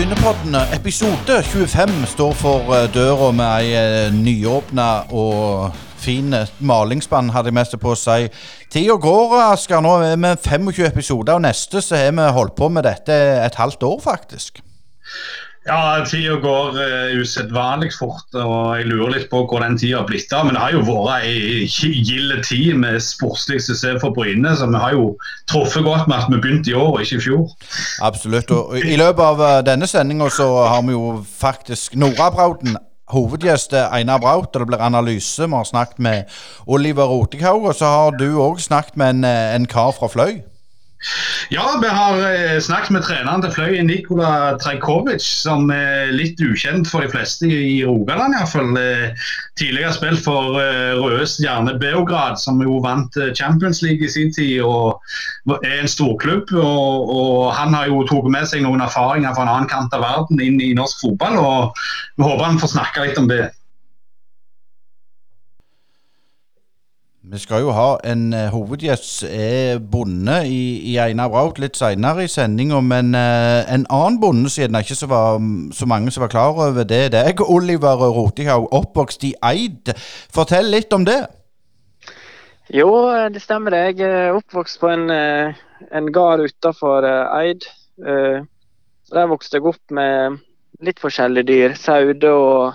Brynepodden episode 25 står for eh, døra med ei eh, nyåpna og fin eh, malingsspann, hadde jeg mest på å si. Tida går, Asker. Nå er vi 25 episoder, og neste så har vi holdt på med dette et halvt år, faktisk. Ja, tida går uh, usedvanlig fort, og jeg lurer litt på hvor den tida har blitt av. Men det har jo vært ei gild tid med sportslig suksess for Bryne, så vi har jo truffet godt med at vi begynte i år og ikke i fjor. Absolutt. Og i løpet av uh, denne sendinga så har vi jo faktisk Nora Brauten hovedgjest Einar Braut, og det blir analyse. Vi har snakket med Oliver Rotikhaug, og så har du òg snakket med en, eh, en kar fra Fløy. Ja, vi har eh, snakket med treneren til Fløy, Nikola Trajkovic, som er litt ukjent for de fleste i Rogaland iallfall. Eh, tidligere spilt for eh, Røde Stjerne Beograd, som jo vant Champions League i sin tid og er en storklubb. Og, og han har jo tatt med seg noen erfaringer fra en annen kant av verden inn i norsk fotball, og vi håper han får snakke litt om det. Vi skal jo ha en uh, hovedgjest er bonde i, i Einar Braut litt seinere i sendinga, men uh, en annen bonde, siden det ikke så, var, så mange som var klar over det, det er Oliver Rotehaug, oppvokst i Eid. Fortell litt om det. Jo, det stemmer. Jeg er oppvokst på en, eh, en gard utafor Eid. Der vokste jeg opp med litt forskjellige dyr. Sauer og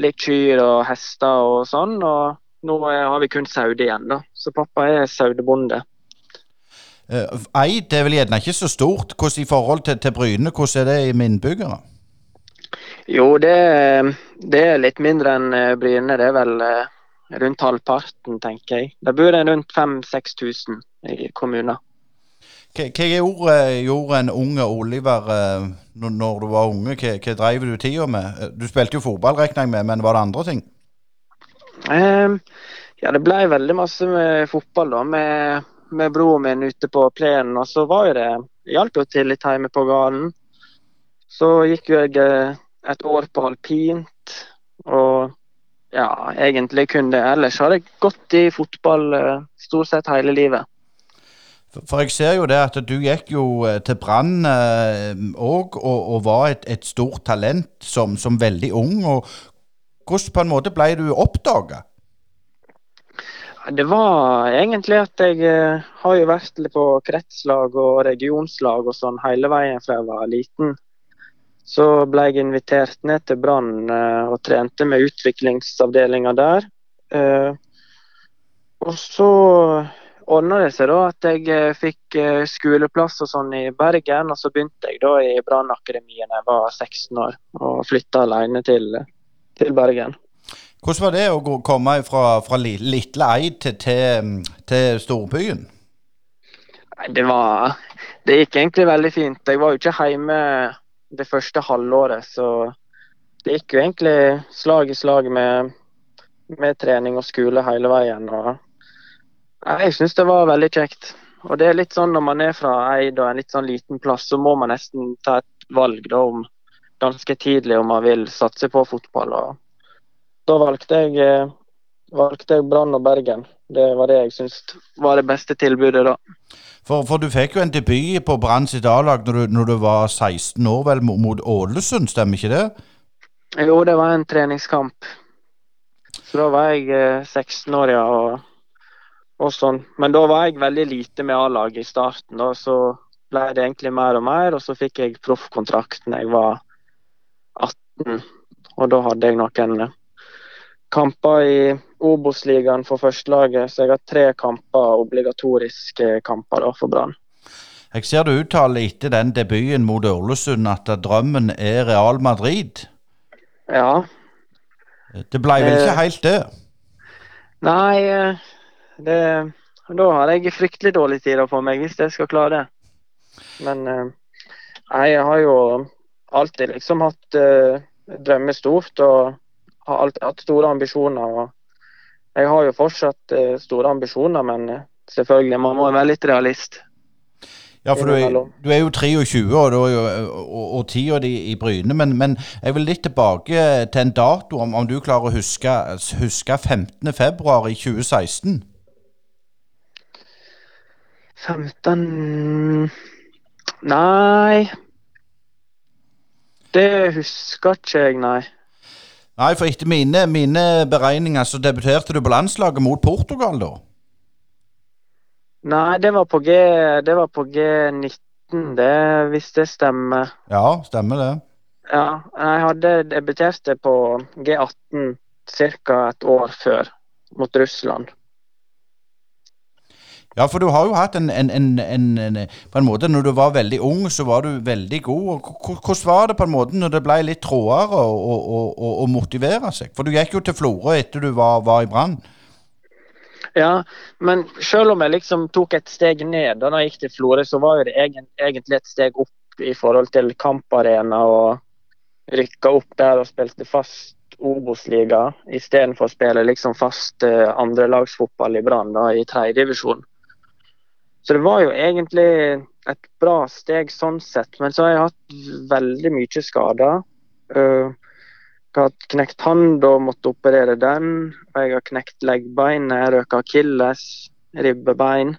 litt kyr og hester og sånn. og nå har vi kun sauer igjen, da. Så pappa er sauebonde. Eid er vel gjerne ikke så stort. Hvordan i forhold til, til Bryne, hvordan er det med innbyggere? Jo, det, det, er litt mindre enn eh, Bryne. Det er vel rundt halvparten, tenker jeg. Det bor rundt 5000-6000 i kommunen. Hva, hva gjorde, gjorde, en unge Oliver når, du var unge? Hva, hva drev du tida med? Du spilte jo fotball, regner jeg med, men var det andre ting? Um, ja, det ble veldig masse med fotball da, med, med broren min ute på plenen. Og så var jo det hjalp jo til litt hjemme på gården. Så gikk jo jeg eh, et år på alpint, og ja, egentlig kun det. Ellers har jeg gått i fotball eh, stort sett hele livet. For jeg ser jo det at du gikk jo eh, til Brann òg, og, og, var et, et, stort talent som, som veldig ung. og hvordan på en måte ble du oppdaga? Det var egentlig at jeg uh, har jo vært på kretslag og regionslag og sånn hele veien fra jeg var liten. Så ble jeg invitert ned til Brann uh, og trente med utviklingsavdelinga der. Uh, og så ordna det seg da at jeg fikk skoleplass og sånn i Bergen. Og så begynte jeg da i Brannakademiet da jeg var 16 år og flytta alene til til Bergen. Hvordan var det å komme fra, fra lille Eid til, til, til storbyen? Det var Det gikk egentlig veldig fint. Jeg var jo ikke hjemme det første halvåret, så det gikk jo egentlig slag i slag med, med trening og skole hele veien. Og jeg syns det var veldig kjekt. Og det er litt sånn når man er fra Eid og en litt sånn liten plass, så må man nesten ta et valg da om ganske tidlig om man vil satse på fotball. og Da valgte jeg, eh, valgte jeg Brann og Bergen. Det var det jeg syntes var det beste tilbudet da. For, for du fikk jo en debut på Brann sitt A-lag når, når, du var 16 år, vel, mot Ålesund, stemmer ikke det? Jo, det var en treningskamp. Så da var jeg 16 eh, år, ja. Og, og sånn. Men da var jeg veldig lite med A-laget i starten. da, så ble det egentlig mer og mer, og så fikk jeg proffkontrakt når jeg var 18. Og da hadde jeg noen kamper i Obos-ligaen for førstelaget, så jeg har tre kamper, obligatoriske kamper da, for Brann. Jeg ser du uttaler etter den debuten mot Ålesund at drømmen er Real Madrid. Ja. Det ble vel ikke eh, helt det? Nei, eh, det, da har jeg fryktelig dårlig tid på meg hvis jeg skal klare det. Men eh, jeg har jo alltid liksom hatt uh, drømmer stort og har alltid hatt store ambisjoner. og Jeg har jo fortsatt uh, store ambisjoner, men uh, selvfølgelig, man må være litt realist. Ja, for du er, du er jo 23 og, og, og tida di i Bryne, men, men, jeg vil litt tilbake til en dato, om, om du klarer å huske, huske 15. februar i 2016? 15 Nei, Det husker ikke jeg, nei. Nei, for etter mine, mine beregninger så debuterte du på landslaget mot Portugal, da? Nei, det var på G Det var på G19, det, hvis det stemmer. Ja, stemmer det. Ja, jeg hadde debuterte på G18 ca. et år før, mot Russland. Ja, for du har jo hatt en, en, en, en, På en måte, når du var veldig ung, så var du veldig god. Hvordan var det på en måte når det ble litt trådere å motivere seg? For du gikk jo til Florø etter du var, var i Brann. Ja, men selv om jeg liksom tok et steg ned da jeg gikk til Florø, så var det egentlig et steg opp i forhold til kamparena og rykka opp der og spilte fast Obos-liga istedenfor å spille liksom fast uh, andrelagsfotball i Brann i tredjedivisjon. Så det var jo egentlig et bra steg sånn sett. Men så har jeg hatt veldig mye skader. Uh, jeg har hatt knekt hånd og måtte operere den. Og jeg har knekt leggbeinet, røka akilles, ribbebein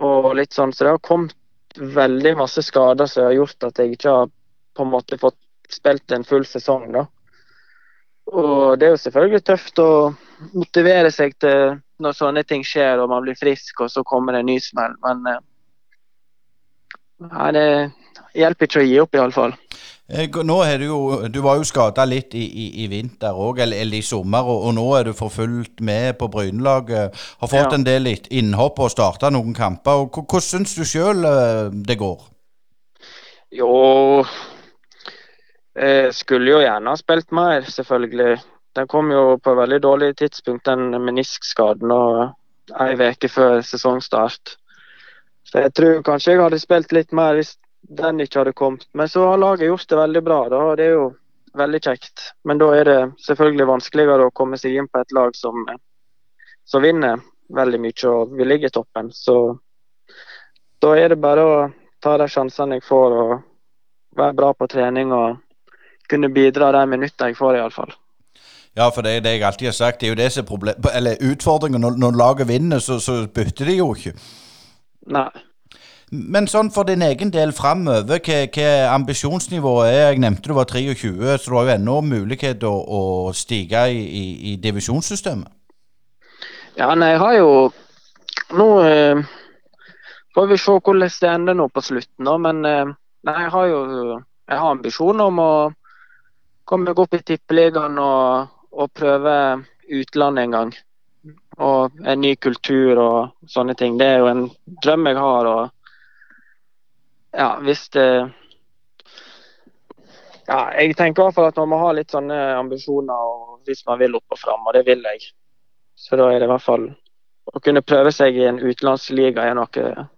og litt sånn. Så det har kommet veldig masse skader som har gjort at jeg ikke har på en måte fått spilt en full sesong. da. Og det er jo selvfølgelig tøft å motivere seg til når sånne ting skjer og man blir frisk, og så kommer det en ny smell. Men nei, det hjelper ikke å gi opp, iallfall. Eh, nå er du jo Du var jo skada litt i, i, i vinter òg, eller, eller, i sommer, og, og, nå er du for fullt med på Brynelaget. Har fått ja. en del innhopp og starta noen kamper. Hvordan syns du sjøl eh, det går? Jo jeg skulle jo gjerne ha spilt mer, selvfølgelig. Den kom jo på et veldig dårlig tidspunkt, den meniskskaden, og ei uke før sesongstart. Så jeg tror kanskje jeg hadde spilt litt mer hvis den ikke hadde kommet. Men så har laget gjort det veldig bra, da, det er jo veldig kjekt. Men da er det selvfølgelig vanskeligere å komme seg inn på et lag som, som vinner veldig mye og vil ligge i toppen. Så da er det bare å ta de sjansene jeg får og være bra på trening og kunne bidra de minuttene jeg får, iallfall. Ja, for det er det jeg alltid har sagt. Det er jo det som er problem, eller utfordringen. Når, når laget vinner, så, så, bytter de jo ikke. Nei. Men sånn for din egen del framover, hva, hva ambisjonsnivået er? Jeg nevnte du var 23, så du har jo ennå mulighet å, å stige i, i, i, divisjonssystemet. Ja, nei, jeg har jo Nå eh, får vi se hvordan det ender nå på slutten, da. Men eh, nei, jeg har jo jeg har ambisjoner om å komme meg opp i tippeligaen og og prøve utlandet en gang. Og en ny kultur og sånne ting. Det er jo en drøm jeg har. og ja, hvis det ja, Jeg tenker i hvert fall at man må ha litt sånne ambisjoner hvis man vil opp og fram, og det vil jeg. Så da er det i hvert fall Å kunne prøve seg i en utenlandsliga er noe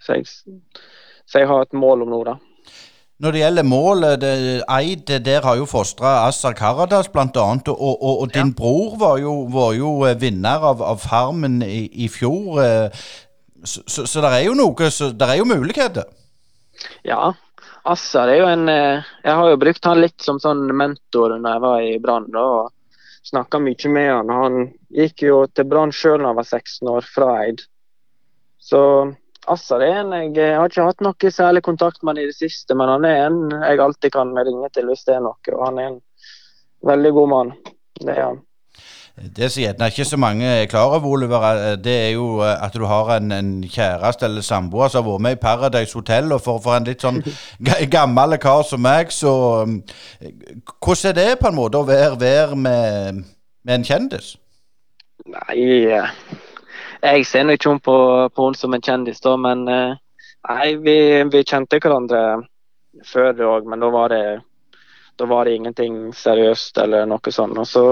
så jeg, så jeg har et mål om nå, da. Når det gjelder målet, det, Eid der har jo fostra Assar Karadas bl.a. Og, og, og din ja. bror var jo, var jo, eh, vinner av, av Farmen i, i fjor. Eh, så, så, så, det er jo noe, så det er jo muligheter. Ja. Assar er jo en eh, Jeg har jo brukt han litt som sånn mentor når jeg var i Brann. og Snakka mye med han. Han gikk jo til Brann sjøl da han var 16 år, fra Eid. Så Assar er en jeg, har ikke hatt noe særlig kontakt med han i det siste, men han er en jeg alltid kan ringe til hvis det er noe. Og han er en veldig god mann. Det er han. Det som gjerne ikke så mange er klar over, Oliver, eh, det er jo eh, at du har en, en kjæreste eller samboer som har vært med i Paradise Hotel. Og for, for en litt sånn gammel kar som meg, så eh, Hvordan er det på en måte å være, være med, med en kjendis? Nei, jeg ser nå ikke hun på, på henne som en kjendis, da, men eh, nei, vi, vi kjente hverandre før det òg, men da var det da var det ingenting seriøst eller noe sånt. Og så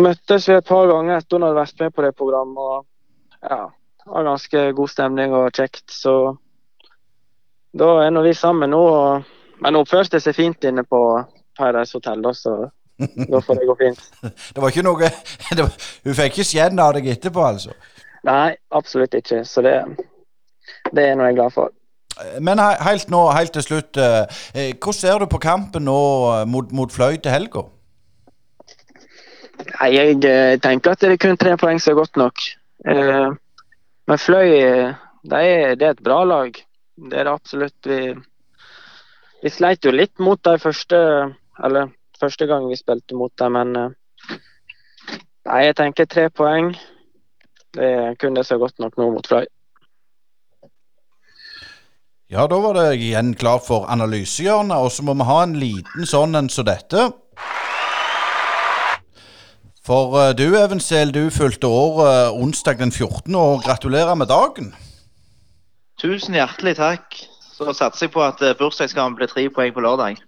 møttes vi et par ganger etter hun hadde vært med på det programmet. og ja, det var ganske god stemning og kjekt. Så da er nå vi sammen nå. Og, men hun oppførte seg fint inne på Paradise Hotel, da, så da får det gå fint. Det var ikke noe var, Hun fikk ikke skjenn av deg etterpå, altså? Nei, absolutt ikke. Så det, det er noe jeg er glad for. Men helt nå, helt til slutt. Eh, eh, hvordan ser du på kampen nå eh, mot, mot Fløy til helga? Jeg tenker at det er kun tre poeng som er godt nok. Men Fløy det er, det er et bra lag. Det er det absolutt. Vi, vi sleit jo litt mot de første Eller første gang vi spilte mot dem, men eh, Nei, jeg tenker tre poeng. Det kunne så godt nok nå mot Fløy. Ja, da var det igjen klar for analysehjørnet, og så må vi ha en liten sånn en som dette. For uh, du, Evensel, du fulgte år uh, onsdag den 14., og gratulerer med dagen. Tusen hjertelig takk. Så satser jeg på at bursdagsgaven blir tre poeng på lørdag.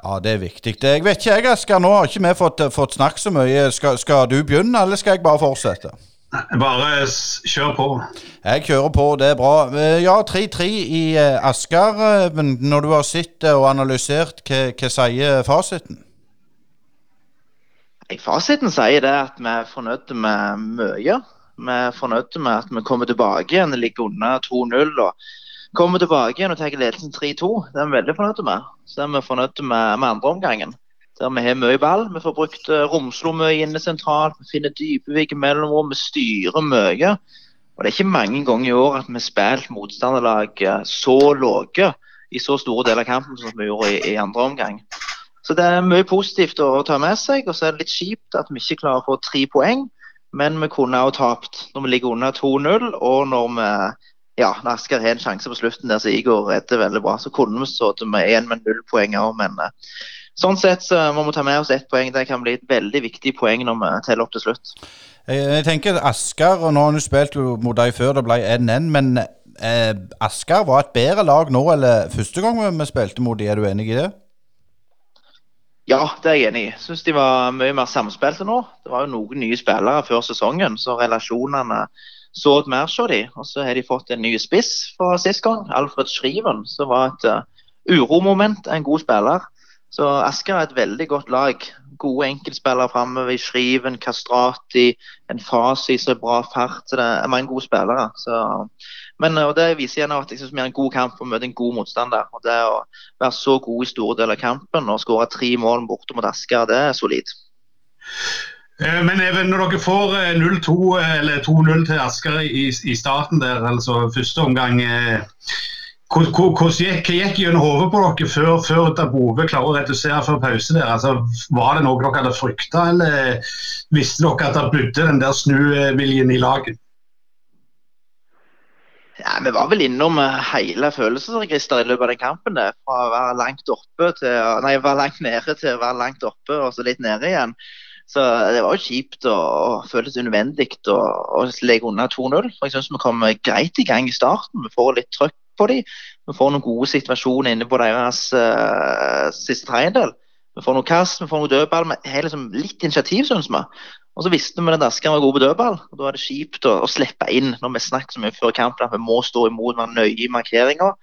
Ja, det er viktig. Jeg vet ikke, jeg, Asker. Nå har ikke vi fått, fått snakket så mye. Skal, skal, du begynne, eller skal jeg bare fortsette? Bare kjør på. Jeg kjører på, det er bra. Ja, 3-3 i Asker. Når du har sett og analysert, hva, hva sier fasiten? Fasiten sier det at vi er fornøyd med mye. Vi er fornøyd med at vi kommer tilbake igjen, ligger under 2-0 og kommer tilbake igjen og tar ledelsen 3-2. Det er vi veldig fornøyd med. Så er vi fornøyd med, med andre omgangen. Der vi har mye ball. Vi får brukt uh, Romslo mye inne sentralt. Vi finner Dypevik mellomrom. Vi styrer mye. Og Det er ikke mange ganger i år at vi har spilt motstanderlag uh, så lave i så store deler av kampen som vi gjorde i, i andre omgang. Så det er mye positivt å ta med seg. Og så er det litt kjipt at vi ikke klarer å få tre poeng. Men vi kunne også tapt når vi ligger under 2-0, og når vi ja, når Asker har en sjanse på slutten der så Igor redder veldig bra, så kunne vi stått med én med null poeng òg. Men uh, sånn sett så må vi ta med oss ett poeng. Det kan bli et veldig viktig poeng når vi teller opp til slutt. Jeg, tenker Asker, og nå har du spilt mot deg før det ble 1-1, men eh, Asker var et bedre lag nå eller første gang vi spilte mot dem. Er du enig i det? Ja, det er jeg enig i. Syns de var mye mer samspilte nå. Det var jo noen nye spillere før sesongen, så relasjonene så mer hos de. Og så har de fått en ny spiss fra sist gang, Alfred Schriven, som var et uh, uromoment, en god spiller. Så Asker er et veldig godt lag. Gode enkeltspillere framover i Schriven, Kastrati, en Fasi som bra fart. Det er mange gode spillere. Så men det viser igjen at jeg synes vi har en god kamp og møter en god motstander. og Det å være så god i store deler av kampen og skåre tre mål borte mot Asker, det er solid. Eh, men Even, når dere får 0-2 eh, eller 2-0 til Asker i, i, starten der, altså første omgang hva gikk, gikk gjennom hodet på dere før, før Dabove klarer å redusere før pause? der? Altså, var det noe dere hadde frykta, eller visste dere at det budde den der snuviljen i laget? Ja, Vi var vel innom eh, hele følelsesregisteret i løpet av den kampen. Det. Fra å være langt oppe til nei, være langt nede til å være langt oppe og så litt nede igjen. Så det var jo kjipt og, og føltes unødvendig å, legge unna 2-0. For jeg syns vi kom greit i gang i starten. Vi får litt trøkk på dem. Vi får noen gode situasjoner inne på deres uh, siste tredjedel. Vi får noen kast, vi får noen dødball. Vi har liksom litt initiativ, syns vi. Og så visste vi at Asker var god på dødball. og Da er det kjipt å, å slippe inn når vi snakker så mye før kampen at vi må stå imot, være nøye i markeringa.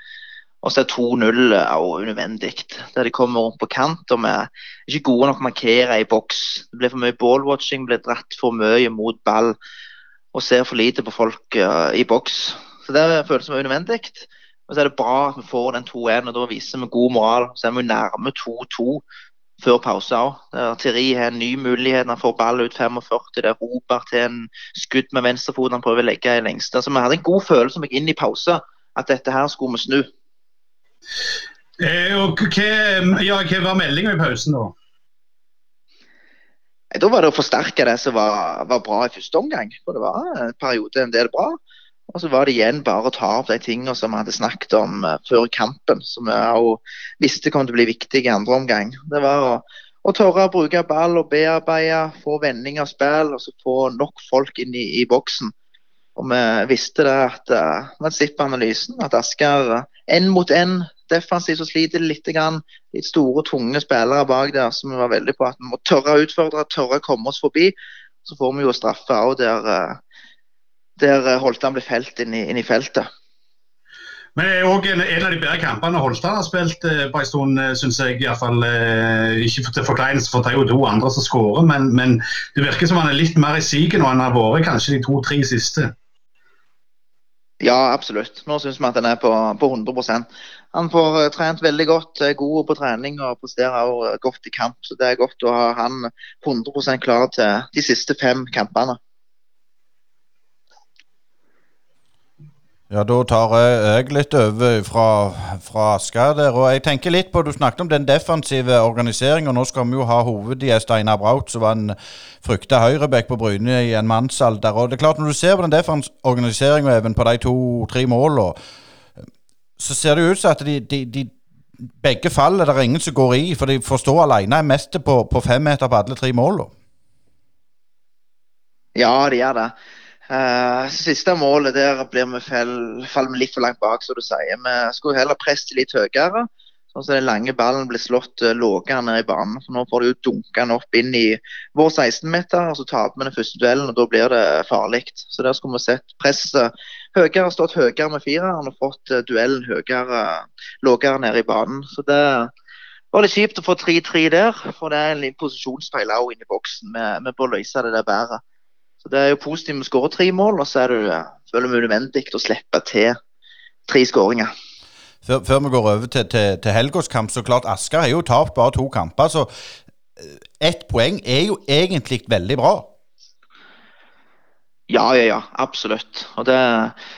Og så er 2-0 òg unødvendig. Der de kommer rundt på kant og vi er ikke gode nok markere i boks. Det blir for mye ballwatching, blir dratt for mye mot ball og ser for lite på folk uh, i boks. Så det føles som unødvendig. Og så er det bra at vi får den 2-1, og da viser vi god moral. Så er vi nærme 2-2 før pause òg. Thierry har en ny mulighet. Han får ball ut 45. Det er Robert til en skudd med venstrefoten han prøver å legge i lengste. Så vi hadde en god følelse om inn i pause at dette her skulle vi snu. Eh, og hva, ja, hva var meldinga i pausen da? Da var det å forsterke det som var, var bra i første omgang. For det var en periode en del bra. Og så var det igjen bare å ta opp de tingene som vi hadde snakket om uh, før kampen, som vi visste kom til å bli viktig i andre omgang. Det var å, å tørre å bruke ball og bearbeide, få vending av spill og så få nok folk inn i, i boksen. Og vi visste det at uh, med SIP-analysen at Asker én uh, mot én defensivt så sliter litt. Grann. Litt store, tunge spillere bak der som vi var veldig på at vi må tørre å utfordre, tørre å komme oss forbi. Så får vi jo straffe òg der uh, der eh, Holtan ble felt inn i, inn i feltet. Men det er òg en, en, av de bedre kampene Holstad har spilt eh, på en stund, eh, syns jeg. I fall, eh, ikke til forkleinelse, for det er jo to andre som skårer, men, men, det virker som han er litt mer i siget nå enn han har vært kanskje de to-tre siste. Ja, absolutt. Nå syns vi at han er på, på 100% Han får uh, trent veldig godt, er god på trening og presterer godt i kamp. Så det er godt å ha han 100% klar til de siste fem kampene. Ja, da tar jeg litt over fra, fra Asker der. Og jeg tenker litt på, Du snakket om den defensive organiseringa. Nå skal vi jo ha hovedgjest Einar Braut, som var en frykta høyrebekk på Bryne i en mannsalder. Og det er klart, Når du ser på den defensive organiseringa, Even, på de to-tre måla, så ser det ut som at de, de, de begge faller det er ingen som går i, for de får stå alene mest på, på fem meter på alle tre måla. Ja, de gjør det. Uh, siste målet der blir vi faller vi litt for langt bak, som du sier. Vi skulle heller presse litt høyere. Sånn at den lange ballen blir slått uh, lavere ned i banen. Så nå får du jo dunka den opp inn i vår 16-meter, og så taper vi den første duellen, og da blir det farlig. Så der skulle vi sett presset høyere, stått høyere med fireren og fått uh, duellen høyere, lavere ned i banen. Så det var litt kjipt å få 3-3 der, for det er en liten posisjonsfeil òg inni boksen. Vi bør løse det der bedre. Så Det er jo positivt med å skåre tre mål, og så er det selvfølgelig nødvendig å slippe til tre skåringer. Før, før, vi går over til, til, til helgas kamp, så klart Asker har jo tapt bare to kamper. Så eh, ett poeng er jo egentlig veldig bra. Ja, ja, ja, absolutt. Og det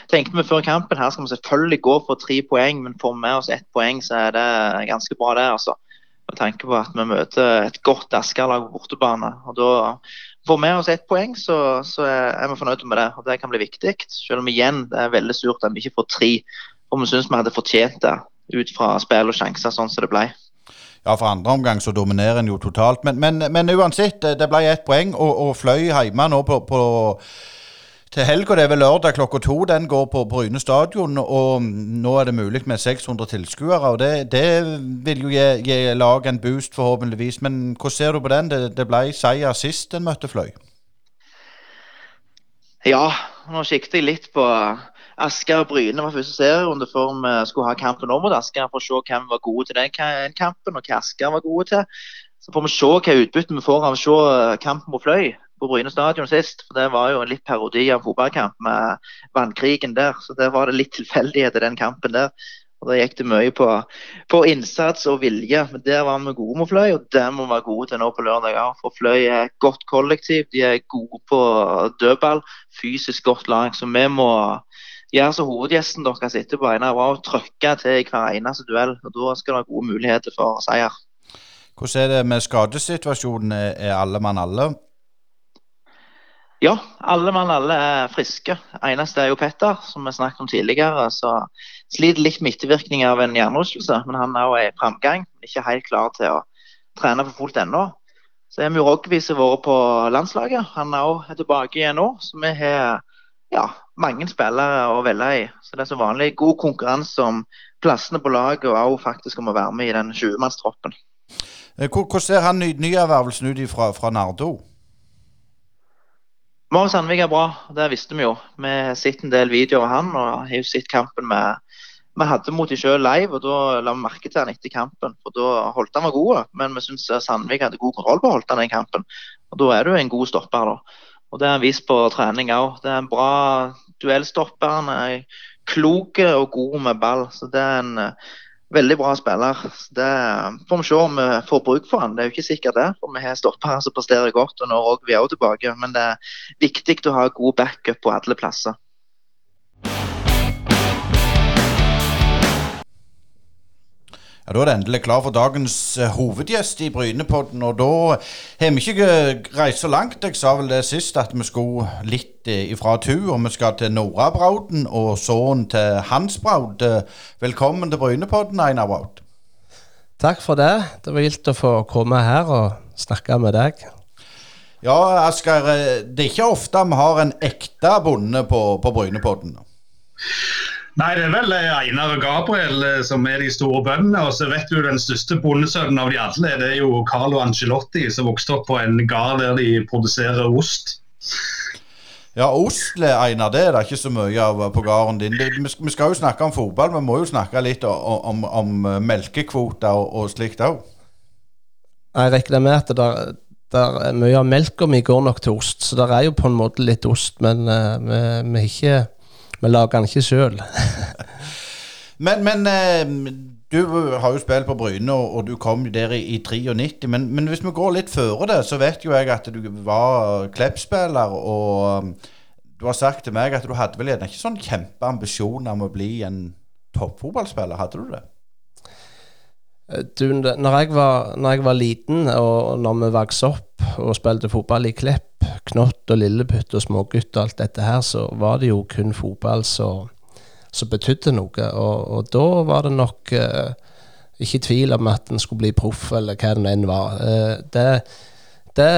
tenkte vi før kampen. Her skal vi selvfølgelig gå for tre poeng, men får vi med oss ett poeng, så er det ganske bra, det. altså. Med tanke på at vi møter et godt Asker-lag på bortebane. og Da får med oss ett poeng, så, så, er vi fornøyd med det. og Det kan bli viktig. Selv om igjen det er veldig surt at vi ikke får tre. Og vi syns vi hadde fortjent det ut fra spill og sjanser, sånn som det ble. Ja, for andre omgang så dominerer en jo totalt. Men, men, men uansett, det ble ett poeng, og, og fløy hjemme nå på, på til helga. Det er vel lørdag klokka to den går på Bryne stadion. Og nå er det mulig med 600 tilskuere. og det, det, vil jo gi, gi laget en boost, forhåpentligvis. Men hvordan ser du på den? Det, det ble seier sist en møtte Fløy. Ja, nå sikter jeg litt på Asker og Bryne var første serierunde før vi skulle ha kampen om mot Asker, for å se hvem var gode til den kampen, og hva Asker var gode til. Så får vi se hva utbyttet vi får av å se kampen mot Fløy på Bryne stadion sist. for Det var jo en litt parodi av fotballkamp med vannkrigen der. Så det var det litt tilfeldighet i den kampen der. Og Da gikk det mye på, på, innsats og vilje. Men der var vi gode mot Fløy, og det må vi være gode til nå på lørdag òg. For Fløy er godt kollektiv. De er gode på dødball. Fysisk godt lag. Så vi må gjøre som hovedgjesten dere sitter på Einar og trykke til i hver eneste duell. og Da skal det være gode muligheter for seier. Hvordan er det med skadesituasjonen? Er alle mann alle? Ja, alle mann alle er friske. Eneste er jo Petter, som vi snakket om tidligere. så Sliter litt med ettervirkninger av en hjernerystelse, men han er jo i framgang. Ikke helt klar til å trene for fullt ennå. Så er vi har vært på landslaget. Han er òg tilbake igjen nå. Så vi har ja, mange spillere å velge i. Så det er som vanlig god konkurranse om plassene på laget, og òg faktisk om å være med i den 20-mannstroppen. Eh, hvordan ser han nyervervelsen ut fra, fra Nardo? Marius Sandvik er bra, det visste vi jo. Vi har sett en del videoer av han og har sett kampen med vi hadde mot dem sjøl live, og da la vi merke til han etter kampen. og Da holdt han var god, men vi syns Sandvik hadde god kontroll på å holde han den kampen. Og Da er du en god stopper. da. Og Det har han vist på trening òg. Det er en bra duellstopper. Han er klok og god med ball. så det er en veldig bra spiller. Det får vi se om vi får bruk for han. Det er jo ikke sikkert det. for Vi har stoppere som presterer godt, og nå er vi òg tilbake. Men det er viktig å ha god backup på alle plasser. Ja, Da er det endelig klar for dagens uh, hovedgjest i Brynepodden. Og da har vi ikke reist så langt. Jeg sa vel det sist at vi skulle litt uh, ifra tu. Og vi skal til Nora Brauden og sønnen til Hans Braud. velkommen til Brynepodden, Einar Braud. Takk for det. Det var gildt å få komme her og snakke med deg. Ja, Asker. Det er ikke ofte vi har en ekte bonde på, på Brynepodden. Nei, det er vel eh, Einar og Gabriel eh, som er de store bøndene. Og så vet du den største bondesønnen av de alle, det er jo Carlo Angelotti, som vokste opp på en gard der de produserer ost. Ja, ost, Einar, det er det ikke så mye av på gården din. Vi skal jo snakke om fotball, men vi må jo snakke litt om, om, om eh, melkekvoter og, og slikt òg. Jeg regner med at det der, mye av melka mi går nok til ost, så det er jo på en måte litt ost, men uh, vi, vi ikke vi lager den ikke sjøl. men, men eh, du har jo spilt på Bryne, og, du kom der i, i 93. Men, men, hvis vi går litt før det, så vet jo jeg at du var Klepp-spiller. Og du har sagt til meg at du hadde vel gjerne ikke sånn kjempeambisjoner om å bli en toppfotballspiller, hadde du det? Eh, du, når jeg, var, når jeg var liten, og når vi vokste opp og spilte fotball i Klepp, Knott og Lilleputt og smågutt og alt dette her, så var det jo kun fotball som betydde noe. Og, og, da var det nok eh, ikke tvil om at en skulle bli proff, eller hva det enn var. Eh, det det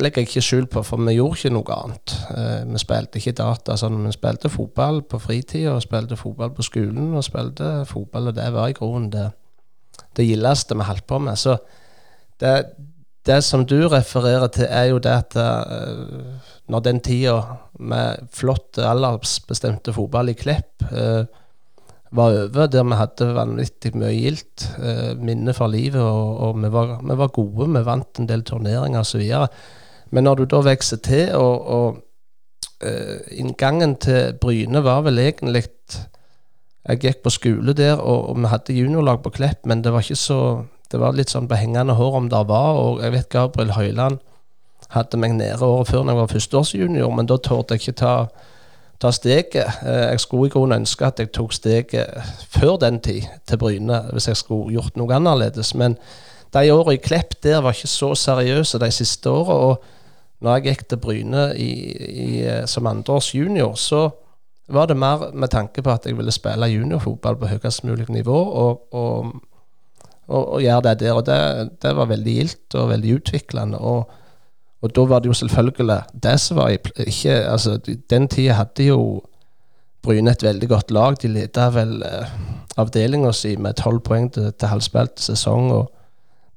legger jeg ikke skjul på, for vi gjorde ikke noe annet. Eh, vi spilte ikke data sånn, vi spilte fotball på fritida, spilte fotball på skolen, og spilte fotball, og det var i grunnen det, det gildeste vi holdt på med. Så det, det, som du refererer til, er jo det at uh, når den tida med flott aldersbestemte fotball i Klepp uh, var over, der vi hadde vanvittig mye gildt. Eh, minne for livet, og, og vi, var, vi, var, gode. Vi vant en del turneringer osv. Men når du da vokser til, og, og eh, inngangen til Bryne var vel egentlig Jeg gikk på skole der, og, og vi hadde juniorlag på Klepp, men det var ikke så det var litt sånn behengende hår om det var. Og jeg vet Gabriel Høiland hadde meg nede året før når jeg var førsteårsjunior, men da torde jeg ikke ta ta steget. Eh, jeg skulle i grunnen ønske at jeg tok steget før den tid til Bryne, hvis jeg skulle gjort noe annerledes. Men de årene i Klepp der var ikke så seriøse de siste årene. Og når jeg gikk til Bryne i, i, eh, som andreårsjunior, så var det mer med tanke på at jeg ville spille juniorfotball på høyest mulig nivå. og, og og, og gjøre det der. Og det, det var veldig gildt og veldig utviklende. Og og da var det jo selvfølgelig det som var ikke Altså, den tida hadde jo Bryne et veldig godt lag. De leda vel eh, avdelinga si med tolv poeng til, til halvspilt sesong. og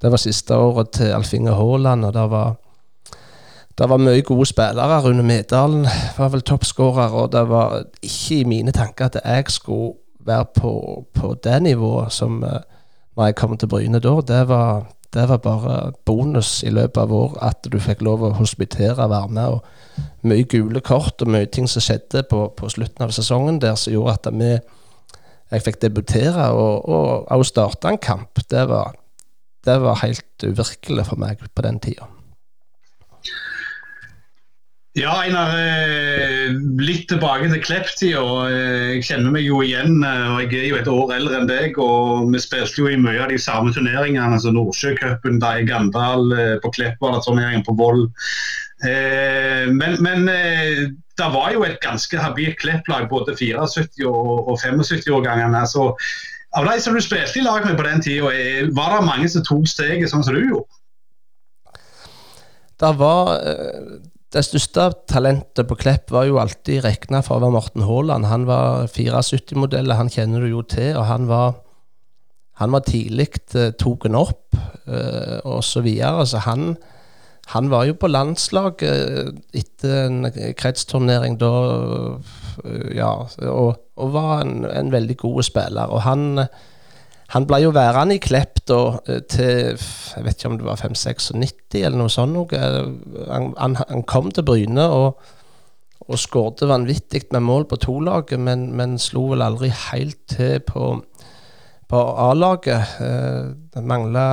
Det var siste året til Alfinge Haaland, og det var det var mye gode spillere. Rune Medalen var vel toppskårer, og det var ikke i mine tanker at jeg skulle være på, på det nivået som uh, når jeg kom til Bryne da. Det var, det var bare bonus i løpet av året at du fikk lov å hospitere være med. og Mye gule kort og mye ting som skjedde på, på slutten av sesongen der som gjorde at vi, jeg fikk debutere og, og starte en kamp. Det var, det var helt uvirkelig for meg på den tida. Ja, Einar. Eh, litt tilbake til Klepp-tida. Eh, jeg kjenner meg jo igjen. Eh, og Jeg er jo et år eldre enn deg. og Vi spilte jo i mye av de samme turneringene. altså Nordsjøcupen Gandal, på Klepp var det turneringen på Voll. Men, men det var jo et ganske habilt Klepp-lag, både 74- og 75-årgangene. så av de som du spilte i lag med på den tida, var det mange som tok steget sånn som du gjorde? Det var det største talentet på Klepp var jo alltid regna for å være Morten Haaland. Han var 74-modeller, han kjenner du jo til. Og han var, var tidlig uh, tatt opp, uh, og så videre. Så han, han var jo på landslaget uh, etter en kretsturnering da, uh, ja, og, og var en, en, veldig god spiller. Og han han ble jo værende i Klepp da eh, til jeg vet ikke om det var 5-96 eller noe sånt. Noe. Han, han, han, kom til Bryne og, og skårte vanvittig med mål på to-laget, men, men, slo vel aldri helt til på, på A-laget. Eh, det mangla,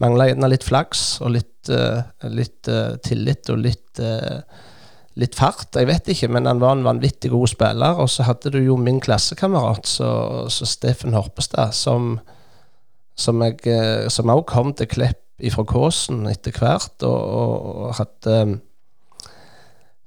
gjerne litt flaks og litt, litt tillit og litt litt fart. Jeg vet ikke, men han var en vanvittig god spiller. Og så hadde du jo min klassekamerat, så, så Steffen Horpestad, som som jeg eh, som også kom til Klepp ifra Kåsen etter hvert, og, og hadde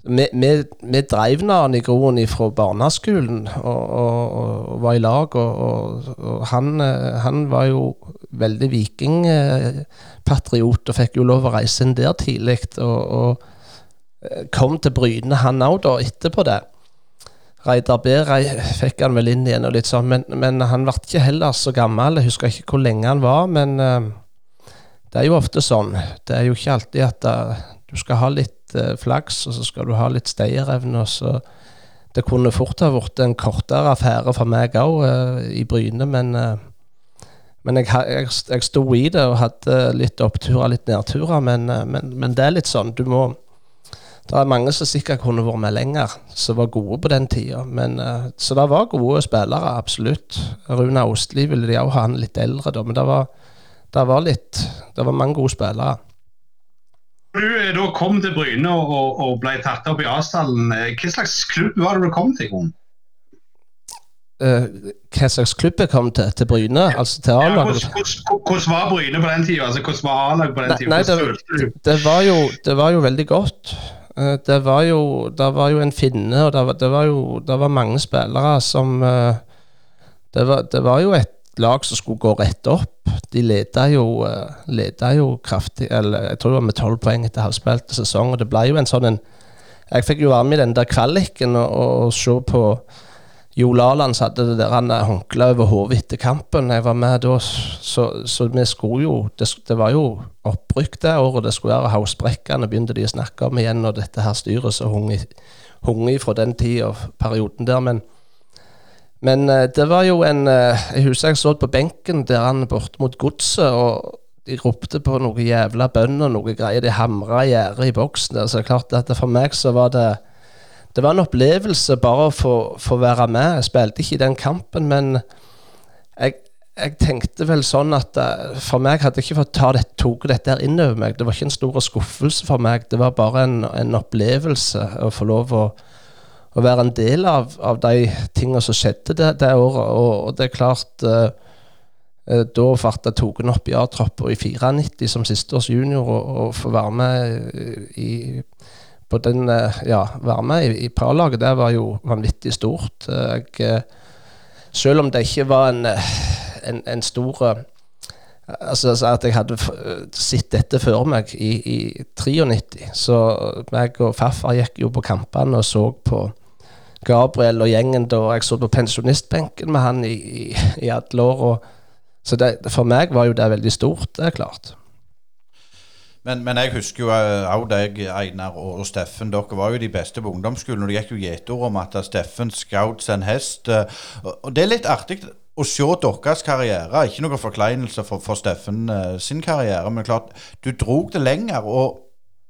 vi, vi, vi han i groen fra barneskolen og, og, og, var i lag. Og, han, eh, han, var jo veldig vikingpatriot og fikk jo lov å reise inn der tidlig. og kom til Bryne, han òg, da, etterpå det. Reidar B fikk han vel inn igjen, og litt sånn, men, men han ble ikke heller så gammel. Jeg husker ikke hvor lenge han var, men uh, det er jo ofte sånn. Det er jo ikke alltid at uh, du skal ha litt uh, flaks, og så skal du ha litt stayerevne. så Det kunne fort ha blitt en kortere affære for meg òg i Bryne, men men jeg, jeg, jeg sto i det og hadde litt oppturer, litt nedturer. Men, men, men det er litt sånn, du må det er mange som sikkert kunne vært med lenger, som var gode på den tida. Uh, så det var gode spillere, absolutt. Rune Ostli ville de òg ha han litt eldre, da, men det var, det var, litt Det var mange gode spillere. du eh, da kom til Bryne og, og ble tatt opp i avstanden, eh, hva slags klubb var det du kom til? Hun? Eh, hva slags klubb jeg kom til? Til Bryne? Altså til A-laget? hvordan, var Bryne på den tida? Altså, hvordan var A-laget på den tida? det- følte? Det var jo, det var jo veldig godt. Eh, Det var jo, det var jo en finne, og det var, det var jo det var mange spillere som eh, var, det var jo et lag som skulle gå rett opp. De leda jo, eh, jo kraftig eller Jeg tror det var med tolv poeng etter halvspilt sesong. Og det ble jo en sånn en Jeg fikk jo være med i den der kvaliken og, og se på Jo Laland satte det der han håndkleet over hodet etter kampen. Jeg var med da, så, så vi skulle jo det, det var jo opprykk det året. Det skulle være Hausbrekkane, begynte de å snakke om igjen, og dette her styret som hung, fra den tida, perioden der. Men, men eh, det var jo en eh, Jeg husker jeg så på benken der han borte mot godset, og de ropte på noen jævla bønn og noe greier. De hamra gjerdet i boksen. Så det er klart at for meg så var det det var en opplevelse bare å få, være med. Jeg spilte ikke i den kampen, men jeg, jeg tenkte vel sånn at eh, for meg hadde jeg ikke fått ta det, tok dette her inn over meg. Det var ikke en stor skuffelse for meg. Det var bare en, en opplevelse å få lov å, å være en del av, av de tingene som skjedde det, det året. Og, og det er klart eh, eh, Da ble jeg tatt opp i A-troppa i 94 som sisteårs junior og, og få være med i på den, eh, ja, være med i, i parlaget, det var jo vanvittig stort. Jeg, eh, selv om det ikke var en, eh, en, en stor Altså altså at jeg hadde sett dette før meg i, i 93, så meg og farfar gikk jo på kampene og så på Gabriel og gjengen da jeg så på pensjonistbenken med han i, i, i alle år. Og, så det, for meg var jo det veldig stort, det er klart. Men, men jeg husker jo òg deg, Einar og, Steffen. Dere var jo de beste på ungdomsskolen. Og det gikk jo gjetord om at Steffen skjøt en hest. eh, Og, det er litt artig å se deres karriere. Ikke noen forkleinelse for, for Steffen eh, sin karriere, men klart, du drog det lenger. Og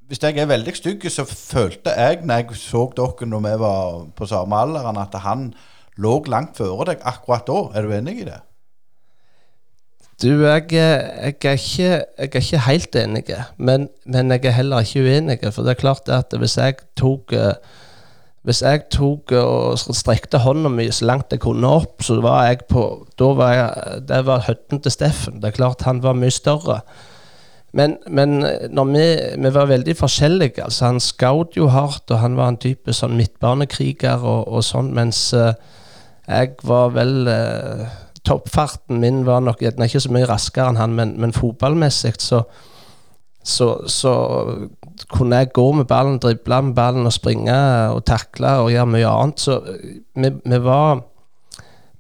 hvis jeg er veldig stygg, så følte jeg når jeg så dere når vi var på samme alderen, at han lå langt føre deg akkurat da. Er du enig i det? Du, jeg, jeg, er ikke, jeg er ikke helt enig, men, men jeg er heller ikke uenig. For det er klart at hvis jeg tok Hvis jeg tok og strekte hånda mi så langt jeg kunne opp, så var jeg på Da var jeg Det var høtten til Steffen. Det er klart han var mye større. Men, men vi, vi var veldig forskjellige. altså Han skjøt jo hardt, og han var en type sånn midtbanekriger og, og sånn, mens eh, jeg var vel eh, Toppfarten min var nok gjerne ikke så mye raskere enn han, men, men fotballmessig så, så, så kunne jeg gå med ballen, drible med ballen og springe og takle og gjøre mye annet. Så eh, vi, vi var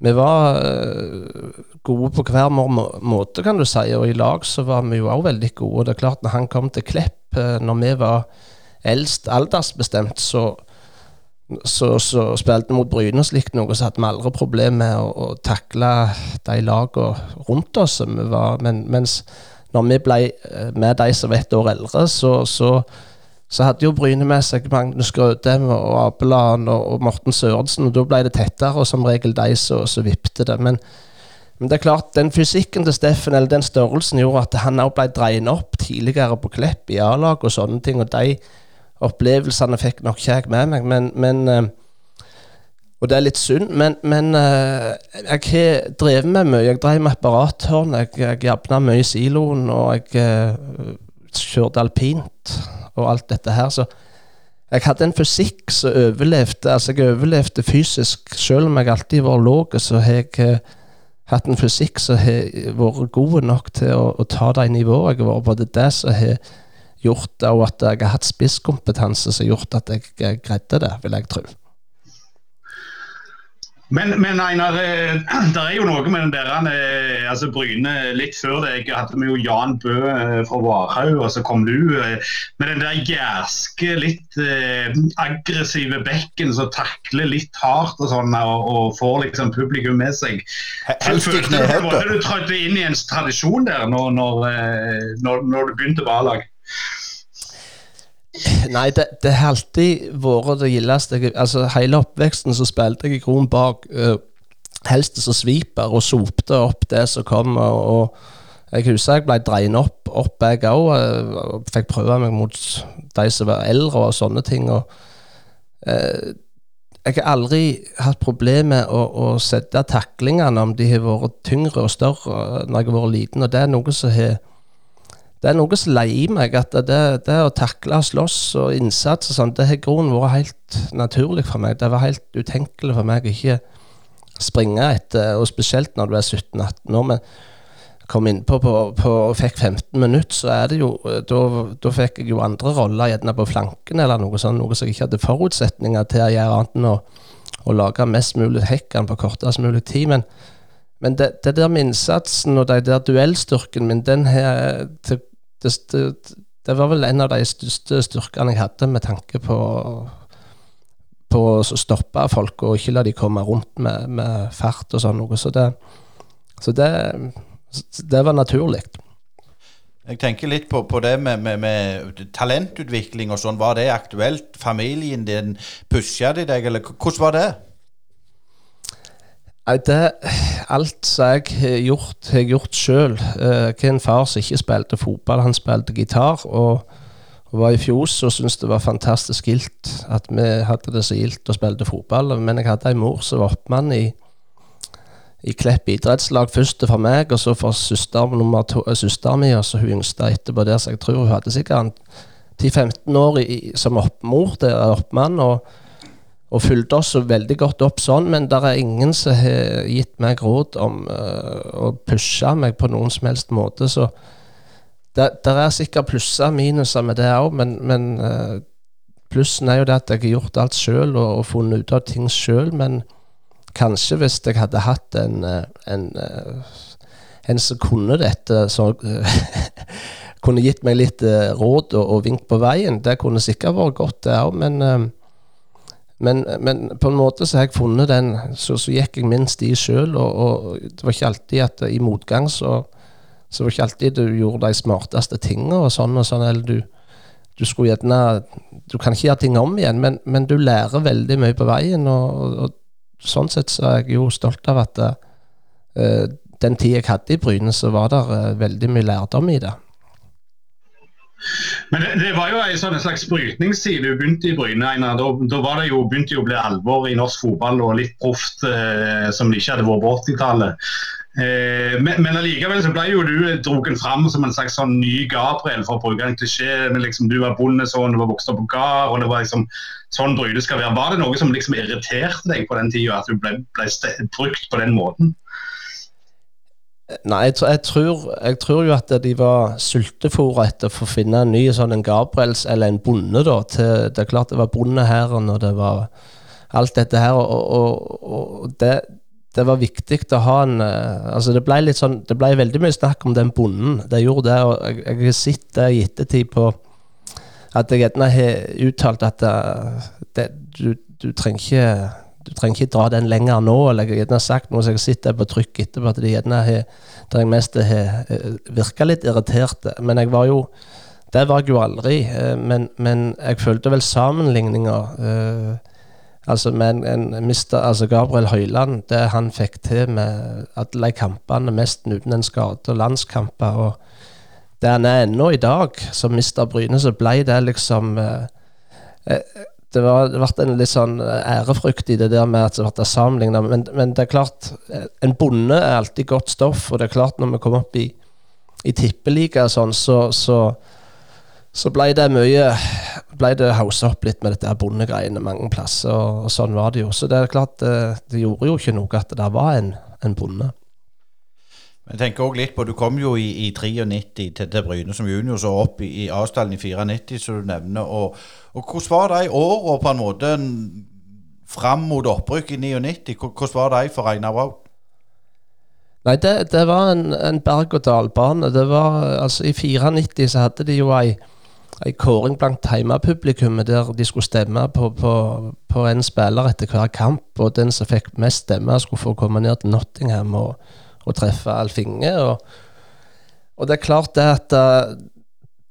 vi var eh, gode på hver må- måte, kan du si, og i lag så var vi jo òg veldig gode. Og det er klart, når han kom til Klepp, eh, når vi var eldst aldersbestemt, så, så, så spilte vi mot Bryne og slikt noe, så hadde vi aldri problemer med å, å takle de lagene rundt oss. Vi var, men, mens når vi ble eh, med de som var ett år eldre, så, så, så hadde jo Bryne med seg Magnus Grødem og Apeland og, og Morten Sørensen, og da ble det tettere, og som regel de som vippet det. Men, men det er klart, den fysikken til Steffen, eller den størrelsen, gjorde at han òg ble dreid opp tidligere på Klepp i A-lag og sånne ting, og de opplevelsene fikk nok ikke jeg med meg, men, men eh, Og det er litt synd, men, men eh, jeg har drevet med mye. Jeg drev med apparathørn, jeg, jeg jabna mye i siloen, og jeg eh, kjørte alpint og alt dette her, så jeg hadde en fysikk som overlevde. Altså, jeg overlevde fysisk. Selv om jeg alltid vært lav, så har jeg hatt en fysikk som har vært god nok til å, å ta de nivåene jeg har vært på. Det er det som har gjort det, og at jeg har hatt spisskompetanse som har gjort at jeg, greide det, vil jeg tro. Men, men Einar, eh, det er jo noe med den der eh, altså Bryne litt før deg hadde vi jo Jan Bø eh, fra Varhaug, og så kom du med den der jærske, litt eh, aggressive bekken som takler litt hardt og sånn, og, og får liksom publikum med seg. Helst i Følte du trådte inn i en tradisjon der når, når, når, når du begynte på A-lag? Nei, det, det har alltid vært det gildeste. Altså, hele oppveksten så spilte jeg i kronen bak uh, helst som sviper og sopte opp det som kom. Og, og Jeg husker jeg ble dreid opp, opp jeg òg, fikk prøve meg mot de som var eldre og sånne ting. og eh, jeg har aldri hatt problemer med å, å, sette taklingene, om de har vært tyngre og større når jeg har vært liten. og Det er noe som har det er noe som leier meg. at det, det, å takle, og slåss og innsats og sånn, det har grunnen vært helt naturlig for meg. Det var helt utenkelig for meg å ikke springe etter, og spesielt når du er 17-18 år. men kom innpå og fikk 15 minutter, så er det jo Da, fikk jeg jo andre roller, gjerne på flanken eller noe sånt, noe som jeg ikke hadde forutsetninger til å gjøre annet enn å, å lage mest mulig hekkan på kortest mulig tid. Men, men det, det, der med innsatsen og den der duellstyrken min, den her det, det, det, var vel en av de største styrkene jeg hadde med tanke på på å stoppe folk og ikke la de komme rundt med, med fart og sånn noe. Så det, så det det var naturlig. Jeg tenker litt på, på det med, med, med, talentutvikling og sånn. Var det aktuelt? Familien din, pusha de deg, eller hvordan var det? Nei, det, Alt som jeg har gjort, har jeg gjort sjøl. Jeg har en far som ikke spilte fotball, han spilte gitar. og og var i fjos og syntes det var fantastisk gildt at vi hadde det så gildt og spilte fotball. Men jeg hadde ei mor som var oppmann i i Klepp idrettslag først for meg, og så for søster nummer eh, søsteren min, og så hun yngste etterpå der, så jeg tror hun hadde sikkert 10-15 år i, som oppmor, det er oppmann, og, og fulgte oss veldig godt opp sånn, men det er ingen som har gitt meg råd om uh, å pushe meg på noen som helst måte, så det, er sikkert plusser og minuser med det òg, men, men uh, plussen er jo det at jeg har gjort alt sjøl og, og funnet ut av ting sjøl, men Kanskje hvis jeg hadde hatt en, eh, en, en som kunne dette, som kunne gitt meg litt råd og, og vink på veien. Det kunne sikkert vært godt, det òg, men, men, men, på en måte så har jeg funnet den Så, så gikk jeg min sti sjøl, og, og, det var ikke alltid at i motgang så, så var ikke alltid du gjorde de smarteste tinga og sånn og sånn, eller du, du skulle gjerne Du kan ikke gjøre ting om igjen, men, men du lærer veldig mye på veien, og, og sånn sett så er jeg jo stolt av at uh, den tid jeg hadde i Bryne, så var det uh, veldig mye lærdom i det. Men det, det var jo en sånn slags brytningstid du begynte i Bryne. Da, da var det jo, begynte jo å bli alvor i norsk fotball og litt proft, eh, som det ikke hadde vært på 80-tallet. Eh, men, men allikevel så ble jo du drogen fram som en slags sånn ny Gabriel, for å bruke en klisjé. Liksom, du var bondesønn, du var vokst opp på gard, og det var liksom sånn Bryne skal være. Var det noe som liksom irriterte deg på den tida, at du ble, ble brukt på den måten? Nei, jeg, jeg, tror, jeg, tror, jo at de var sultefòra etter å få finne en ny sånn en Gabriels eller en bonde. da, til, Det er klart det var bondehæren og det var alt dette her. Og, og, og det, det, var viktig å ha en eh, altså Det ble litt sånn, det ble veldig mye snakk om den bonden. Det gjorde det, og jeg, jeg har sett det i ettertid på at jeg gjerne har uttalt at det, det, du, du, trenger ikke du trenger ikke dra den lenger nå, eller jeg har sagt noe som jeg sitter på trykk etterpå, at de gjerne har der jeg mest har eh, virka litt irriterte. Men jeg var jo Det var jeg jo aldri. Uh, men, men, jeg følte vel sammenligninger uh, Altså men en, mister, altså Gabriel Høyland, det han fikk til med alle kampene, mest uten en skade, og landskamper. og det han er ennå i dag, som mister Bryne, så ble det liksom eh, eh Det har vært en litt sånn eh, ærefrykt i det der med at det har vært sammenligna. Men, men, det er klart, eh, en bonde er alltid godt stoff, og det er klart når vi kom opp i, i tippeliga og sånn, så, så, så, ble det mye ble det haussa opp litt med dette bondegreiene mange plasser, og, og, sånn var det jo. Så det er klart, det, det gjorde jo ikke noe at det var en, en bonde. Jeg tenker også litt på, Du kom jo i, i 93 til, til Bryne som junior, så opp i, i Asdalen i 94, som du nevner. Og, og Hvordan var de åra på en måte fram mot opprykk i 99? Hvordan var de for Einar Braut? Nei, det, det, var en, en berg-og-dal-bane. Det var, altså I 94 så hadde de jo ei, ei kåring blant hjemmepublikummet der de skulle stemme på, på, på, en spiller etter hver kamp. Og den som fikk mest stemmer, skulle få komme ned til Nottingham. og å treffe Alf Inge. Og, og, det er klart det at uh,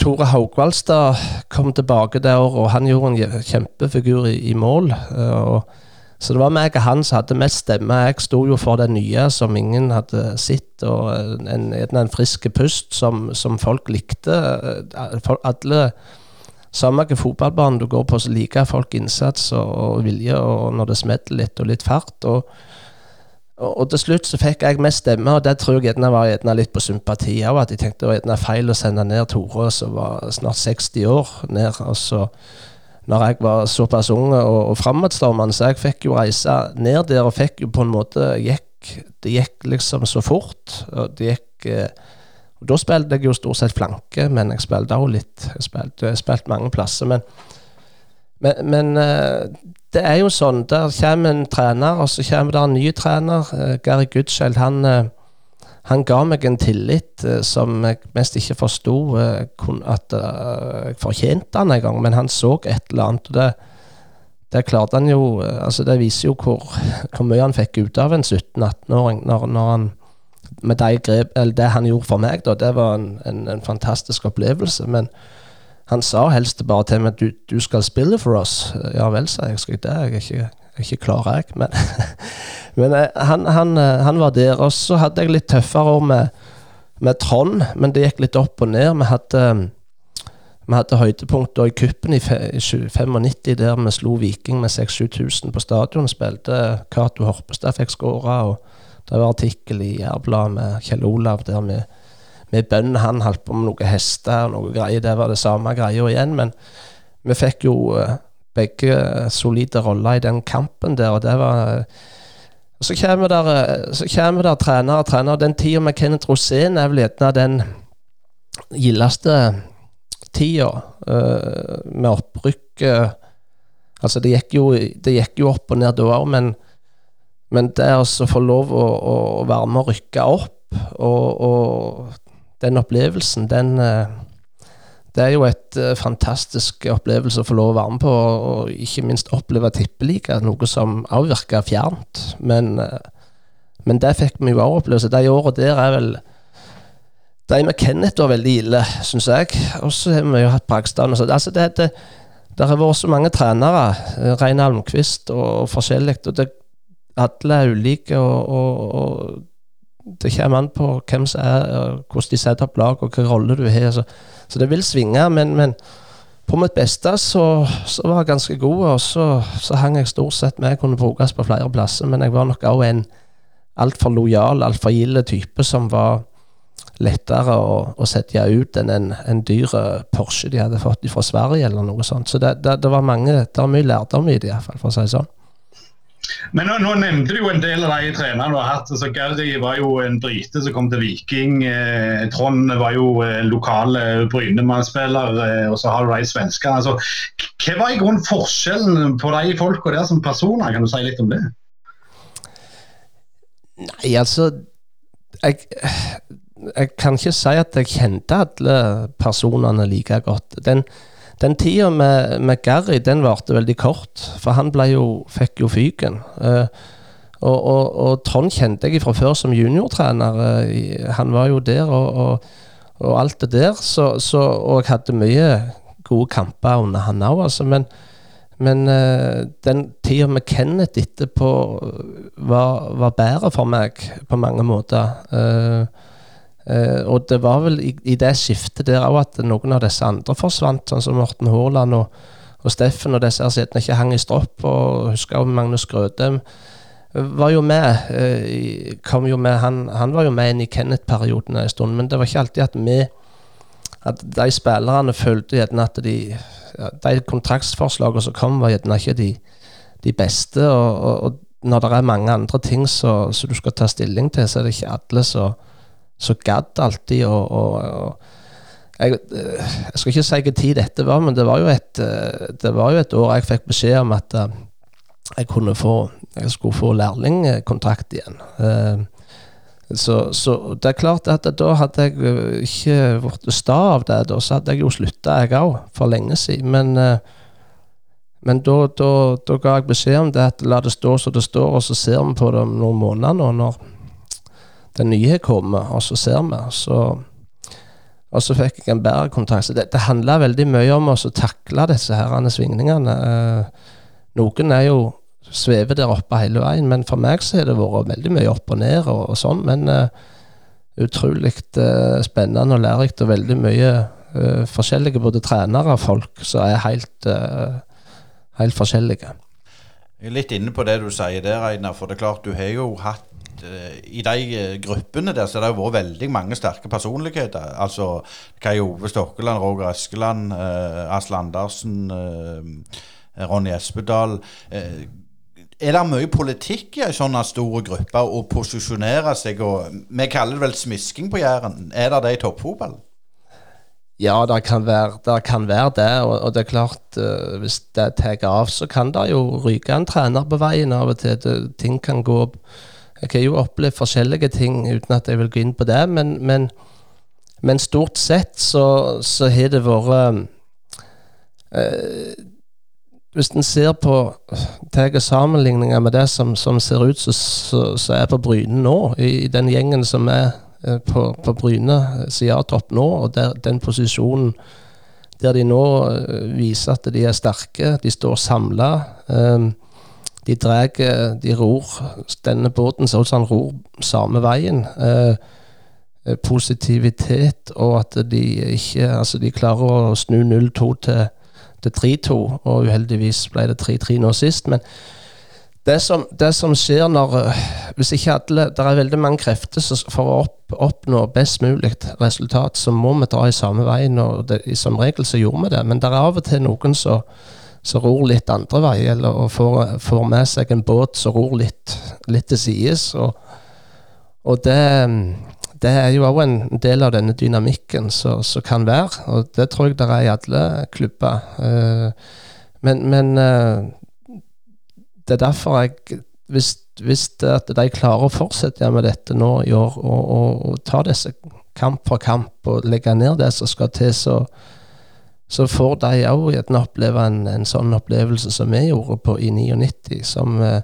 Tore Haugvaldstad kom tilbake året, og han gjorde en kjempefigur i, i mål. Uh, og Så det var meg og han som hadde mest stemme. Jeg sto jo for det nye som ingen hadde sett, og en, en, en frisk pust som, som, folk likte. Alle Samme hvilken fotballbane du går på, så liker folk innsats og, og vilje, og når det smetter litt, og litt fart. og og, til slutt så fikk jeg mest stemme, og det tror jeg gjerne var gjerne litt på sympati òg. At jeg tenkte det var feil å sende ned Tore, som var snart 60 år, ned. Og så, når jeg var såpass ung og, og framadstormende, så jeg fikk jo reise ned der og fikk jo på en måte gikk, Det gikk liksom så fort. og det gikk eh, og Da spilte jeg jo stort sett flanke, men jeg spilte òg litt. Jeg spilte, jeg spilte mange plasser. Men, men, men eh, det er jo sånn. Der kommer en trener, og så kommer det en ny trener. Uh, Gary Goodchild, han, uh, han, ga meg en tillit uh, som jeg mest ikke forsto at jeg fortjente han en gang, men han så et eller annet. og det, det klarte han jo altså Det viser jo hvor, hvor mye han fikk ut av en 17-18-åring når, når, han med de grep, eller det han gjorde for meg, da, det var en, en, en fantastisk opplevelse. men han sa helst bare til meg du, du skal spille for oss. Ja vel, sa jeg. Skal jeg det? Jeg er ikke, ikke klar, jeg. Men, men eh, han, han, eh, han, var der. Og så hadde jeg litt tøffere år med, med Trond, men det gikk litt opp og ned. Vi hadde, vi hadde høydepunkter i kuppen i 95 der vi slo Viking med 6000-7000 på stadion. Spilte Cato Horpestad fikk skåra, og det var artikkel i Jærbladet med Kjell Olav der vi med bønn. Han holdt på med noen hester og noe greier. Det var det samme greia igjen. Men vi fikk jo uh, begge solide roller i den kampen der, og det var uh, så kommer der, uh, så kommer trenere og trenere. Den tida med Kenneth Rosén er vel gjerne den gildeste tida med opprykk. altså, det gikk, jo, det gikk jo opp og ned da òg, men, men det å få lov å, å være med og rykke opp og, og den opplevelsen, den eh, Det er jo et eh, fantastisk opplevelse å få lov å være med på, og ikke minst oppleve tippeliga, noe som også virka fjernt. Men, eh, men det fikk vi jo også oppleve. De åra der er vel De med Kenneth var veldig ille, syns jeg. Og så har vi jo hatt Bragstad. Altså det, det, det har vært så mange trenere, Rein Almqvist og forskjellig. og det, Alle er ulike. og, og, og det kommer an på hvem som er, hvordan de setter opp lag, og hvilken rolle du har. Så, så, det vil svinge, men, men på mitt beste så, så, var jeg ganske god, og så, så hang jeg stort sett med. Jeg kunne brukes på flere plasser, men jeg var nok òg en altfor lojal, altfor gild type som var lettere å, å sette ut enn en, en dyr Porsche de hadde fått fra Sverige, eller noe sånt. Så det, det, det var mange, det var mye lærdom i det, iallfall, for å si det sånn. Men nå, nå, nevnte du jo en del av de trenerne du har hatt. Altså, Gary var jo en brite som kom til Viking. Eh, Trond var jo eh, lokal Brynemann-spiller, eh, og så har du de svenskene. Altså, hva var i grunnen forskjellen på de folka der som personer? Kan du si litt om det? Nei, altså jeg, jeg kan ikke si at jeg kjente alle personene like godt. Den den tida med, med, Gary den varte veldig kort, for han jo, fikk jo fyken. Uh, og, og, og, Trond kjente jeg fra før som juniortrener. Uh, han var jo der og, og, alt det der. Så, så, og jeg hadde mye gode kamper under han òg, altså. Men, men uh, den tida med Kenneth etterpå var, var, bedre for meg på mange måter. Uh, Uh, og det var vel i, i det skiftet der òg at noen av disse andre forsvant, sånn som Morten Haaland og, og Steffen og disse her ikke hang i stropp. Og husker jo Magnus Grødem var jo med. Uh, kom jo med han, han, var jo med inn i Kenneth-perioden en stund, men det var ikke alltid at vi at de spillerne følte gjerne at de De kontraktsforslagene som kom, var gjerne ikke de, de beste. Og, og, og, når det er mange andre ting som du skal ta stilling til, så er det ikke alle som så gadd alltid å, jeg, jeg, skal ikke si hvilken tid dette var, men det var, jo et, det var jo et år jeg fikk beskjed om at eh, jeg kunne få jeg skulle få lærlingkontrakt igjen. Eh, så, så, det er klart at da hadde jeg eh, ikke blitt sta av det. Da så hadde jeg jo slutta, jeg òg, for lenge siden. Men, men da, da, da, ga jeg beskjed om det, at la det stå som det står, og så ser vi på det om noen måneder nå. når den nye kommer, og så ser vi. Så, og så fikk jeg en bedre kontakt. Så det, det handla veldig mye om å takle disse her svingningene. Eh, noen er jo svever der oppe hele veien. Men for meg så har det vært veldig mye opp og ned og, og sånn. Men eh, utrolig eh, spennende og lærerikt og veldig mye uh, forskjellige både trenere og folk som er helt, helt forskjellige. Jeg er litt inne på det du sier der, Einar. For det er klart du har jo hatt i de gruppene der så har det vært veldig mange sterke personligheter. Altså Kai Ove Stokkeland, Roger Eskeland, eh, Asle Andersen, eh, Ronny Espedal. Eh, er det mye politikk i en sånn stor gruppe å posisjonere seg? og Vi kaller det vel smisking på Jæren. Er det det i toppfotball? Ja, det kan være det, kan være det og, og, det er klart uh, hvis det tar av, så kan det jo ryke en trener på veien av og til. Det, ting kan gå opp. Jeg har jo opplevd forskjellige ting uten at jeg vil gå inn på det, men, men, men stort sett så, så har det vært uh, hvis en ser på tar sammenligninger med det som, som ser ut som er på Bryne nå, i, i, den gjengen som er eh, på, på Bryne eh, nå, og der, den posisjonen der de nå eh, viser at de er sterke, de står samla. Um, de drar De ror denne båten så han ror samme veien. Eh, positivitet og at de ikke Altså, de klarer å snu 0-2 til til 3-2, og uheldigvis ble det 3-3 nå sist. Men det som, det som, skjer når eh, Hvis ikke alle Det er veldig mange krefter for å opp, oppnå best mulig resultat, så må vi dra i samme veien. og det, Som regel så gjorde vi det, men det er av og til noen som ror litt andre vei, eller får, får, med seg en båt som ror litt, litt til sides. Og, og det det er jo òg en del av denne dynamikken som kan være, og det tror jeg det er i alle klubber. Uh, men, men uh, det er derfor jeg Hvis, hvis de klarer å fortsette med dette nå i år, og, og, og ta disse kamp for kamp og legge ned det som skal til, så, så får de òg oppleve en, en, sånn opplevelse som vi gjorde på, i 99, som eh,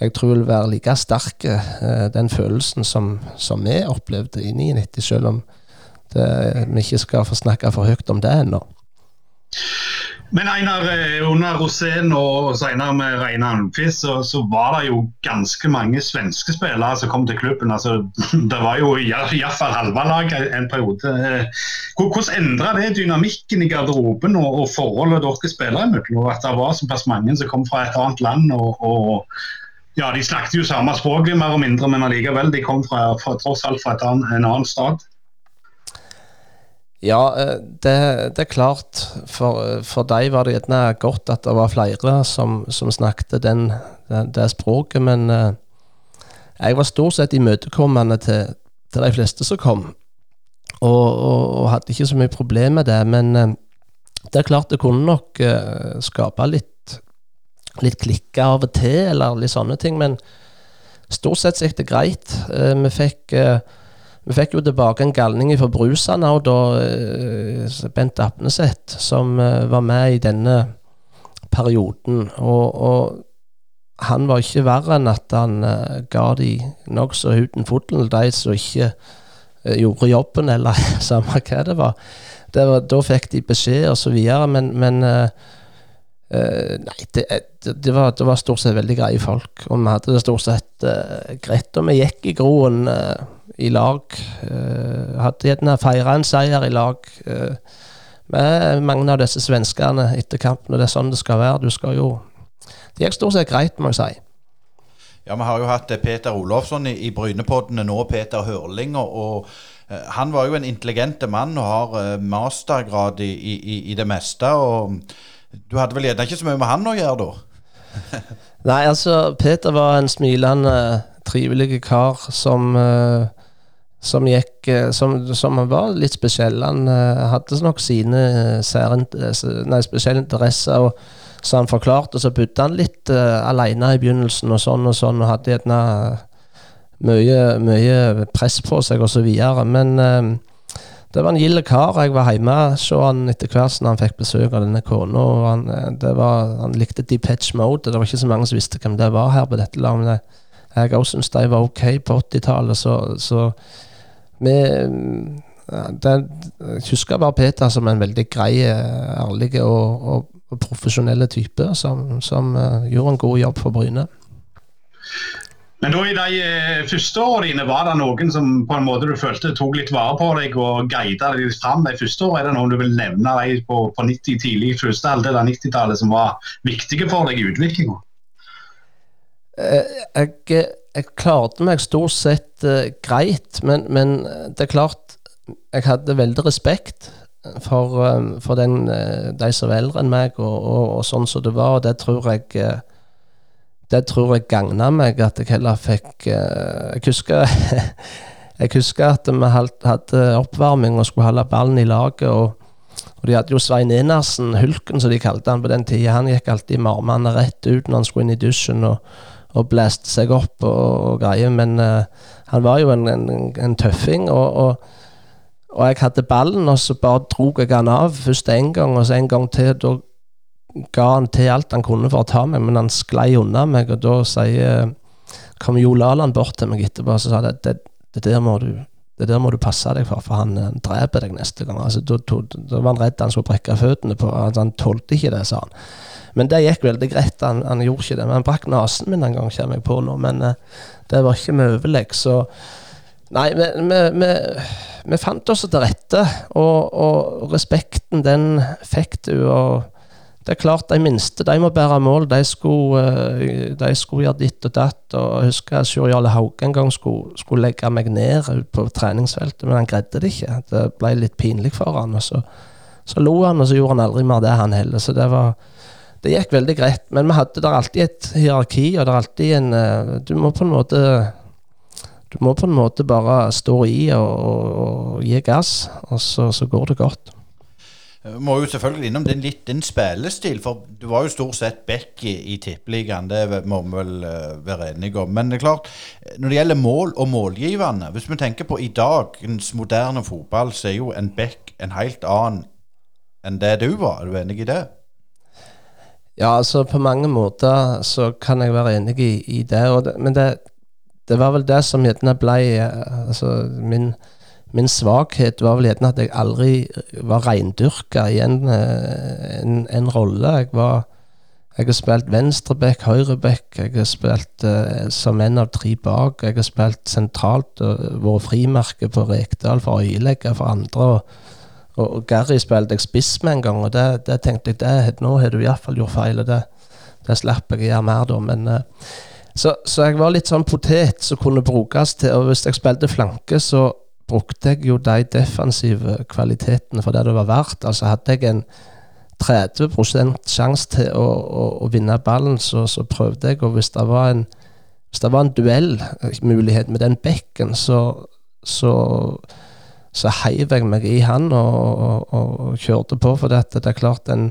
jeg tror vil være like sterk, eh, den følelsen som, som vi opplevde i 99, selv om det, vi ikke skal få snakke for høyt om det ennå. Men Einar, eh, under Rosén og senere med Reine Almqvist, så, så, var det jo ganske mange svenske spillere som kom til klubben. Altså, det var jo iallfall halve laget en periode. Eh, hvordan endra det dynamikken i garderoben og, og forholdet dere spillere imellom? At det var såpass mange som kom fra et annet land og, og ja, de snakket jo samme språk, mer og mindre, men allikevel. De kom fra, fra, tross alt fra en, en annen stad. Ja, eh, det, det, er klart. For, for dem var det gjerne godt at det var flere som, som snakket den, det, det, språket. Men uh, jeg var stort sett imøtekommende til, til de fleste som kom. Og, og, og, hadde ikke så mye problem med det. Men det er klart det kunne nok uh, skape litt litt klikka av og til, eller litt sånne ting. Men stort sett gikk det greit. Uh, vi fikk uh, vi fikk jo tilbake en galning fra Brusane, og da uh, Bent Apneseth, som var med i denne perioden. Og, og, han var ikke verre enn at han ga de nokså uten foten, de som ikke gjorde jobben, eller samme hva det var. Det var da fikk de beskjed, og så videre, men, men Uh, nei, det, det, var, det, var, stort sett veldig greie folk. Og vi hadde det stort sett uh, greit. Og vi gikk i groen i lag. hadde gjerne feira en seier i lag med mange av disse svenskene etter kampen. Og det er sånn det skal være. Du skal jo Det gikk stort sett greit, må jeg si. Ja, vi har jo hatt Peter Olofsson i, i Brynepoddene nå, Peter Hørling. og, og han var jo en intelligent mann og har mastergrad i, i, i det meste. og du hadde vel gjerne ikke så mye med han å gjøre, da? Nei, altså, Peter var en smilende, trivelig kar som uh, som gikk uh, som, som, var litt spesiell. Han uh, hadde nok sine nei, spesielle interesser. og Så han forklarte, så bodde han litt alene i begynnelsen, og sånn og sånn, og hadde gjerne mye, mye press på seg, og så videre. Men det var en gild kar. Jeg var hjemme hos han etter hvert som han fikk besøk av denne kona. Han, eh, han likte Deep Mode. Det var ikke så mange som visste hvem det var her på dette laget. Jeg òg syntes de var ok på 80-tallet, så, så vi det, Jeg husker bare Peter som en veldig grei, ærlig og, og, og profesjonelle type, som, som uh, gjorde en god jobb for Bryne. Men da i de eh, første årene dine, var det noen som på en måte du følte tok litt vare på deg og guida deg fram de første årene? Er det noen du vil nevne deg på, på 90, tidlig første halvdel av 90-tallet som var viktige for deg i utviklinga? Eh, jeg, jeg, klarte meg stort sett uh, greit, men, men, det er klart jeg hadde veldig respekt for, um, for den, uh, de som var eldre enn meg, og, og, og, sånn som det var. og Det tror jeg uh, det tror jeg gagna meg, at jeg heller fikk Jeg husker jeg husker at vi hadde oppvarming og skulle holde ballen i laget. og, og de hadde jo Svein Enersen, Hulken som de kalte han på den tida. Han gikk alltid marmende rett ut når han skulle inn i dusjen og, og blæste seg opp og, og greier. Men uh, han var jo en, en, en tøffing. og, og og jeg hadde ballen, og så bare drog jeg han av først én gang, og så en gang til. Da ga han til alt han kunne for å ta meg, men han sklei unna meg, og da sier kom Jo Laland bort til meg etterpå og sa det, det, det, der må du det der må du passe deg for, for han, han dreper deg neste gang. Altså, da, var han redd han skulle brekke føttene på altså, Han tålte ikke det, sa han. Men det gikk veldig greit. Han, han gjorde ikke det. Men han brakk nesen min en gang, kommer jeg på nå. Men uh, det var ikke med overlegg, så Nei, vi, vi, vi, vi, fant oss til rette, og, og respekten, den fikk du. og det er klart, de minste de må bære mål. De skulle, eh, de skulle gjøre ditt og datt. og Jeg husker Sjur Jarle Hauge en gang skulle, skulle, legge meg ned på treningsfeltet, men han greide det ikke. Det ble litt pinlig for han, og så, så lo han, og så gjorde han aldri mer det, han heller. Så det var det gikk veldig greit. Men vi hadde der alltid et hierarki, og det er alltid en eh, Du må på en måte du må på en måte bare stå i og, og, og gi gass, og så, så går det godt. Vi må jo selvfølgelig innom din, litt din spillestil, for du var jo stort sett back i, i tippeligaen. Det må vi vel uh, være enige om. Men det er klart, når det gjelder mål og målgivende Hvis vi tenker på i dagens moderne fotball, så er jo en back en helt annen enn det du var. Er du enig i det? Ja, altså på mange måter så kan jeg være enig i, i det, det. Men det, det, var vel det som gjerne ble uh, altså min min svakhet var vel gjerne at jeg aldri var reindyrka i en, eh, en, en rolle. Jeg var jeg har spilt venstreback, høyreback, jeg har spilt uh, som en av tre bak. Jeg har spilt sentralt og vært frimerke på Rekdal for øyelegger for andre. Og, og, Gary spilte jeg spiss med en gang, og det, det tenkte jeg det, nå har du iallfall gjort feil. og det, det slapp jeg å gjøre mer da. Men, uh, så, så, jeg var litt sånn potet som kunne brukes til og Hvis jeg spilte flanke, så brukte jeg jo de defensive kvalitetene for det det var verdt. Altså hadde jeg en 30 sjanse til å, å, å, vinne ballen, så, så, prøvde jeg. Og hvis det var en, hvis det var en duellmulighet med den bekken, så, så, så heiv jeg meg i han og, og, og kjørte på. For det, det er klart en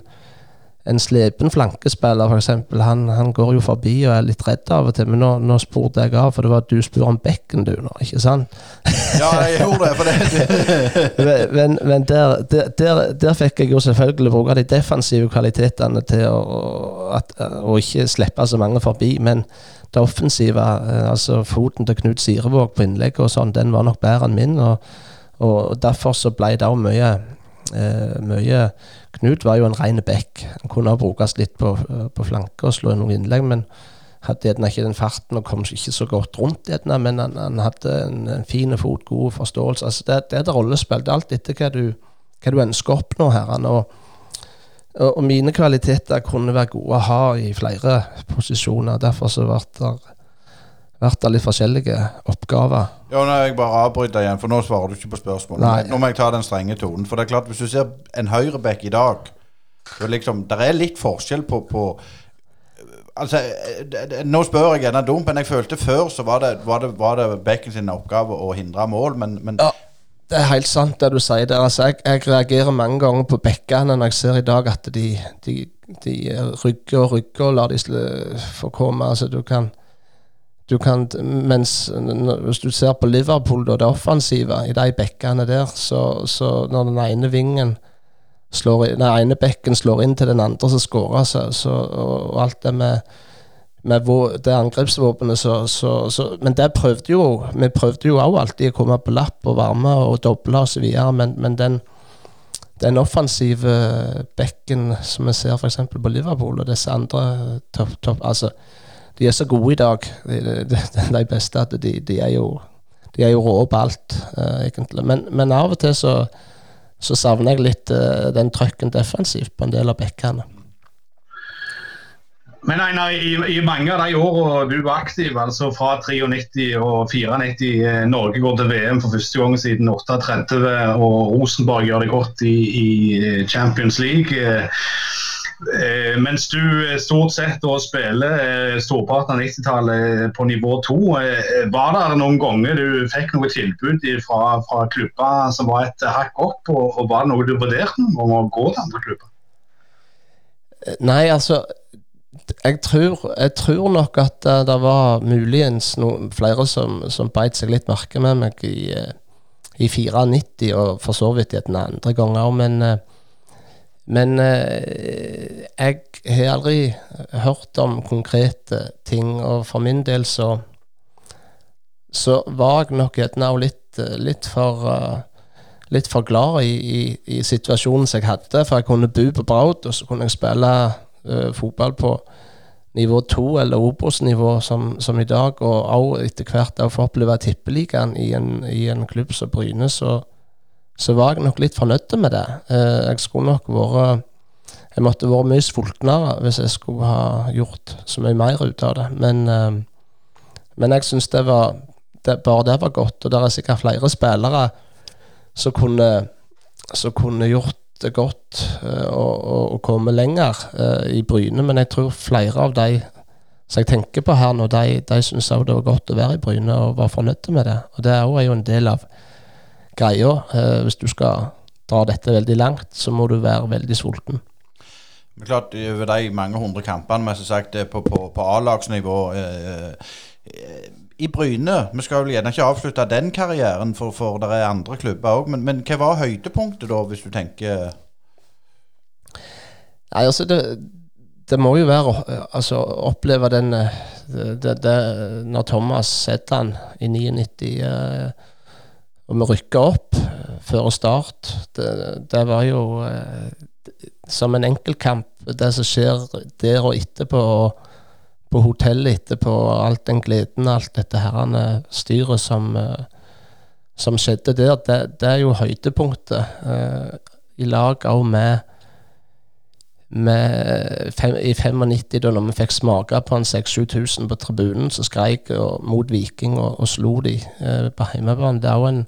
en slepen flankespiller, f.eks., han, han går jo forbi og er litt redd av og til. Men nå, nå spurte jeg av, for det var at du spør om bekken, du, nå, ikke sant? ja, jeg gjorde det. for det. men, men der, der, der, der, fikk jeg jo selvfølgelig bruke de defensive kvalitetene til å, at, å ikke slippe så mange forbi. Men det offensive, eh, altså foten til Knut Sirevåg på innlegget og sånn, den var nok bedre enn min. og, og derfor så ble det òg mye eh, mye Knut var jo en rein back. Han kunne brukes litt på, på flanke og slå noen innlegg, men hadde gjerne ikke den farten og kom ikke så godt rundt. Gjerne, men han, han hadde en, en fin fot, god forståelse. Altså det, det er et rollespill. Det er alt etter hva du, hva du ønsker å oppnå her. Og, og, og, mine kvaliteter kunne være gode å ha i flere posisjoner. Derfor så ble det vært av litt forskjellige oppgaver. Ja, nå Jeg bare avbryter igjen, for nå svarer du ikke på spørsmålet. Nei. Nå må jeg ta den strenge tonen. For det er klart, hvis du ser en høyreback i dag det, liksom, det er litt forskjell på, på Altså, Nå spør jeg gjerne dumt, men jeg følte før så var det, var det, var det Becken sin oppgave å hindre mål, men, men ja, Det er helt sant det du sier der. Altså, jeg, jeg reagerer mange ganger på bekkene når jeg ser i dag at de, de, de rygger og rygger og lar de få komme. Altså, du kan du kan, mens hvis du ser på Liverpool, og det offensive i de bekkene der, så, så når den ene vingen slår den ene bekken slår inn til den andre som skårer, så, så, og alt det med, med det angrepsvåpenet, så, så, Men det prøvde jo Vi prøvde jo òg alltid å komme på lapp og varme og doble osv., men, men den den offensive bekken som vi ser f.eks. på Liverpool og disse andre topp... topp altså, de er så gode i dag, de, de, de beste, at de, de, er jo de er jo rå på alt, uh, egentlig. Men, men, av og til så, så savner jeg litt uh, den trøkken defensivt på en del av bekkene. Men Einar, i, i, mange av de årene du var aktiv, altså fra 93 og 94, eh, Norge går til VM for første gang siden 38, og Rosenborg gjør det godt i, i Champions League. Eh, mens du eh, stort sett spiller eh, storparten av 90-tallet på nivå 2, eh, var det noen ganger du fikk noe tilbud fra, fra klubber som var et hakk opp, og, og var det noe du vurderte om å gå til andre klubber? Nei, altså jeg tror, jeg tror, nok at det var muligens noen flere som, som beit seg litt merke med meg i, i 94, og for så vidt i den andre ganger. Men men eh, jeg har aldri hørt om konkrete ting, og for min del så så var jeg nok gjerne litt, litt for uh, litt for glad i, i, i, situasjonen som jeg hadde. For jeg kunne bo på Braut, og så kunne jeg spille uh, fotball på nivå to eller Obos-nivå som, som, i dag. Og òg etter hvert få oppleve tippeligaen i, i, en klubb som Bryne. Så, så var jeg nok litt fornøyd med det. Eh, jeg skulle nok vært Jeg måtte vært mye sultnere hvis jeg skulle ha gjort så mye mer ut av det. Men, eh, men jeg syns det var det, Bare det var godt. Og det er sikkert flere spillere som kunne, som kunne gjort det godt og, og, komme lenger i Bryne, men jeg tror flere av de som jeg tenker på her nå, de, de syns òg det var godt å være i Bryne og var fornøyd med det. Og det er jo en del av greia. Eh, hvis du skal dra dette veldig langt, så må du være veldig sulten. Men klart, Over de mange hundre kampene med sagt, på, på, på A-lagsnivå eh, eh, i Bryne Vi skal vel gjerne ikke avslutte den karrieren, for, for det er andre klubber òg. Men, men, hva var høydepunktet, da, hvis du tenker Nei, altså det, det må jo være altså oppleve den det, det, Når Thomas Seddan i 99 eh, og vi rykka opp eh, før start. Det, det var jo eh, som en enkeltkamp, det som skjer der og etterpå. og på hotellet etterpå, alt den gleden, alt dette herrene styret som, eh, som skjedde der, det, det, er jo høydepunktet. Eh, I lag òg med fem, I 95, da når vi fikk smake på en 6000-7000 på tribunen, så skreik mot Viking og, og slo de eh, på hjemmebane. Det er jo en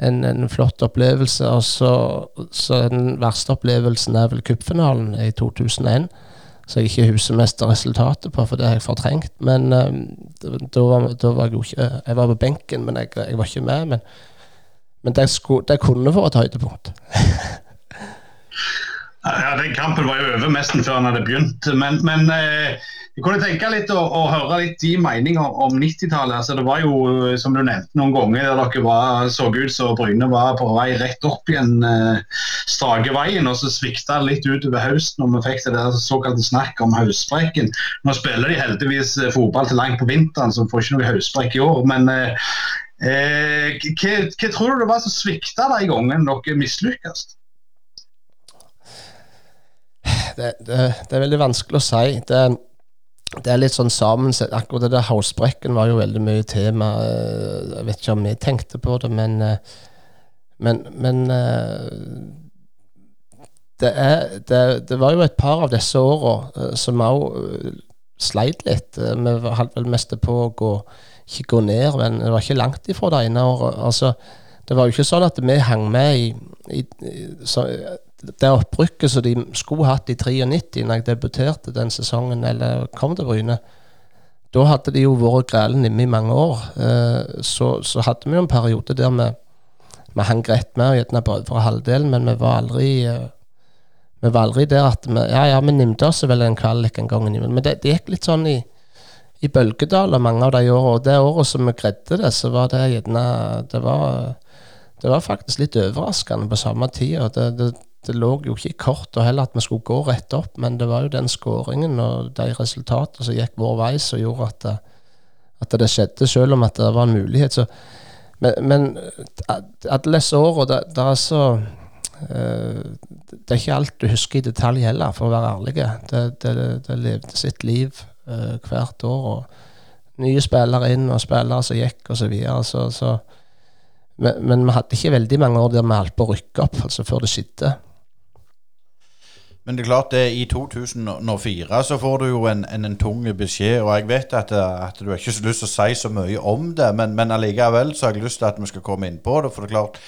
en, en, flott opplevelse. Og så, så den verste opplevelsen er vel cupfinalen i 2001. Så jeg ikke husker mest resultatet på, for det har jeg fortrengt. Men eh, da, var, da, var, jeg jo ikke Jeg var på benken, men jeg, jeg var ikke med. Men, men det, skulle, det kunne vært et høydepunkt. ja, den kampen var jo over nesten før den hadde begynt. Men, men eh, jeg kunne tenke litt å, og høre litt de meninger om, om 90-tallet. Altså, det var jo, som du nevnte noen ganger, der dere var, så ut som Bryne var på vei rett opp igjen eh, Strageveien, og så svikta det litt utover høsten og vi fikk det der såkalte snakk om høstbrekken. Nå spiller de heldigvis eh, fotball til langt på vinteren, så får ikke noe høstbrekk i år. men eh, eh, hva, hva, tror du det var som svikta de gangene dere mislykkes? Det, det, det, er veldig vanskelig å si. Det, det er litt sånn sammensett. Akkurat det der housebrekken var jo veldig mye tema. Eh, jeg vet ikke om vi tenkte på det, men eh, Men, men eh, det, er, det, det, var jo et par av disse åra som òg sleit litt. Vi holdt vel mest på å gå, ikke gå ned, men det var ikke langt ifra det ene året. Altså, det var jo ikke sånn at vi hang med i, i, i så, det opprykket som de skulle hatt i 93, når jeg debuterte den sesongen, eller kom til Bryne, da hadde de jo vært græle nemme i mange år. Eh, så, så, hadde vi jo en periode der vi, vi hang greit med, gjerne bare for halvdelen, men vi var aldri eh, vi var aldri der at vi Ja, ja, vi nimte oss vel en kvalik en gang innimellom. Men det, det, gikk litt sånn i, i bølgedaler mange av de årene. Og det året som vi greide det, så var det gjerne Det var, det var faktisk litt overraskende på samme tid. Det, det, det lå jo ikke i kortet heller at vi skulle gå rett opp, men det var jo den skåringen og de resultatene som gikk vår vei, som gjorde at det, at det skjedde, selv om at det var en mulighet. Så, men, men alle disse åra, det, det, er så eh, Det er ikke alt du husker i detalj heller, for å være ærlig. Det, det, det levde sitt liv eh, hvert år. og Nye spillere inn, og spillere som gikk, osv. Så videre, så, så, men, men vi hadde ikke veldig mange år der vi holdt på å rykke opp, altså før det skjedde. Men det er klart det, i 2004 så får du jo en, en, en tung beskjed, og jeg vet at, at, du har ikke så lyst til å si så mye om det, men, men allikevel så har jeg lyst til at vi skal komme inn på det. For det er klart,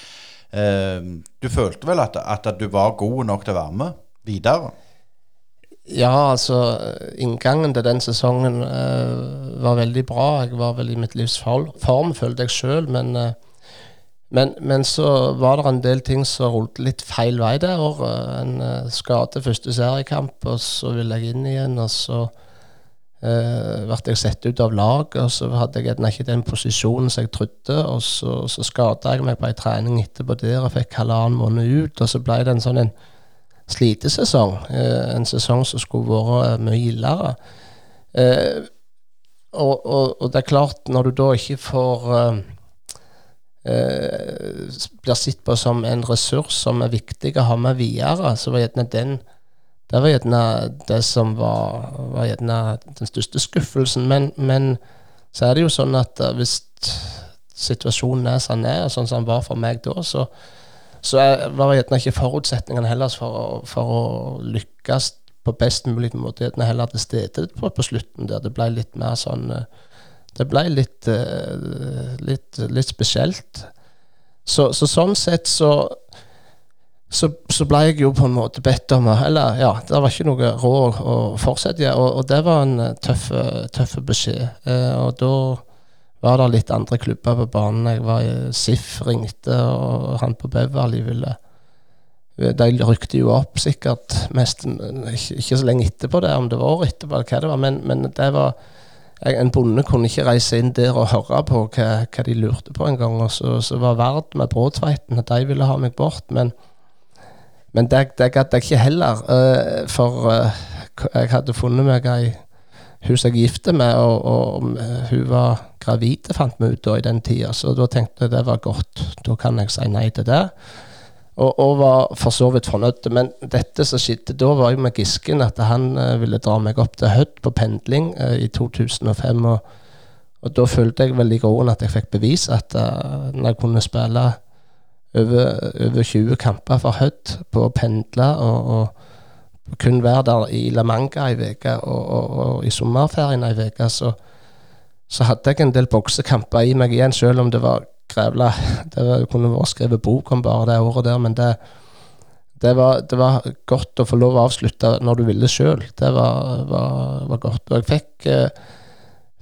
eh, du følte vel at, at, du var god nok til å være med videre? Ja, altså inngangen til den sesongen eh, var veldig bra. Jeg var vel i mitt livs form, følte jeg sjøl, men eh, men, men, så var det en del ting som rullet litt feil vei det året. En uh, skade første seriekamp, og så ville jeg inn igjen. Og så uh, ble jeg sett ut av lag, og så hadde jeg ikke den posisjonen som jeg trodde. Og så, så skada jeg meg på ei trening etterpå der og fikk halvannen måned ut. Og så ble det en sånn en slitesesong. Uh, en sesong som skulle vært mye gildere. Og, og, og, det er klart, når du da ikke får eh, blir sett på som en ressurs som er viktig å ha med videre, så var gjerne den det var gjerne det som var, var den største skuffelsen. Men, men, så er det jo sånn at eh, hvis situasjonen er som er, sånn som den var for meg da, så, så var gjerne ikke forutsetningene heller for å, for å lykkes på best mulig måte. Gjerne heller til stede på, på slutten, der det ble litt mer sånn uh, det ble litt, uh, litt, litt spesielt. Så, så, sånn sett så, så, så ble jeg jo på en måte bedt om Eller ja, det var ikke noe råd å fortsette. Og, og det var en eh, tøff, tøff beskjed. Uh, og da var det litt andre klubber på banen. Jeg var i SIF, ringte, og han på Beverly ville De rykte jo opp sikkert mest ikke, ikke så lenge etterpå det, om det var året etterpå, eller hva det var, men, men det var en bonde kunne ikke reise inn der og høre på hva, hva de lurte på en gang. Og så, så var Vard med Bråtveiten, at de ville ha meg bort. Men, men det, det gadd jeg ikke heller. Uh, for uh, jeg hadde funnet meg ei hun som jeg gifte med, og, og, hun var gravid, fant vi ut da i den tida. Så da tenkte jeg det var godt. Da kan jeg si nei til det. Og, og, var for så vidt fornøyd. Men dette som skjedde da, var jo med Gisken at han uh, ville dra meg opp til Hødd på pendling uh, i 2005. Og, og, da følte jeg vel i groen at jeg fikk bevis at uh, når jeg kunne spille over, over 20 kamper for Hødd på å pendle og, og kun være der i La Manga ei uke og, i sommerferien ei uke, så, så hadde jeg en del boksekamper i meg igjen, selv om det var grævla Det kunne vært skrevet bok om bare det året der, men det, det, var, det var, godt å få lov å avslutte når du ville sjøl. Det var, var, var, godt. Og jeg fikk, eh,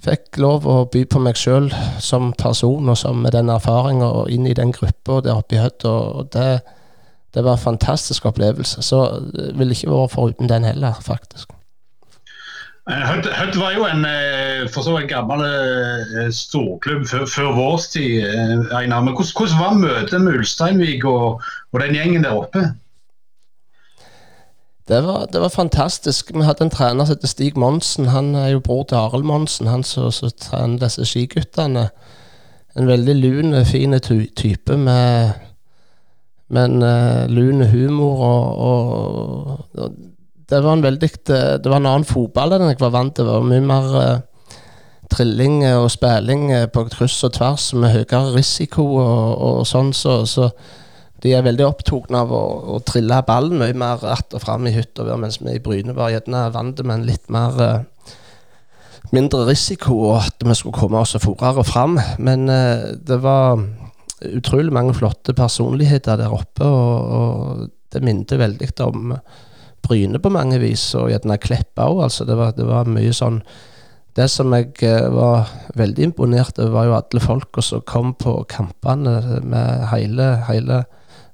fikk lov å by på meg sjøl som person og som med den erfaringa og inn i den gruppa der oppe i Hødd. Og det, det var en fantastisk opplevelse. Så det ville ikke vært foruten den heller, faktisk. Hødd eh, var jo en eh, for så vidt gammel eh, storklubb før, før vår tid. Einar. Men hvordan, hvordan, var møtet med Ulsteinvik og, og, den gjengen der oppe? Det var, det var, fantastisk. Vi hadde en trener som heter Stig Monsen. Han er jo bror til Arild Monsen, han som trener disse skiguttene. En veldig lun, fin type med, med en uh, lun humor og, og, og det var en veldig eh, Det var en annen fotball enn jeg var vant til. Det var mye mer uh, trilling og spilling uh, på kryss og tvers med høyere risiko og, og sånn, så, så, de er veldig opptatt av å, å, trille ballen mye mer att og fram i hytta, mens vi i Bryne var gjerne vant med en litt mer uh, mindre risiko, og at vi skulle komme oss fortere fram. Men det var utrolig mange flotte personligheter der oppe, og, og det minnet veldig om Bryne på mange vis, og gjerne Kleppa òg. Altså, det, var, det var mye sånn Det som jeg eh, var veldig imponert over, var jo alle folka som kom på kampene med hele, hele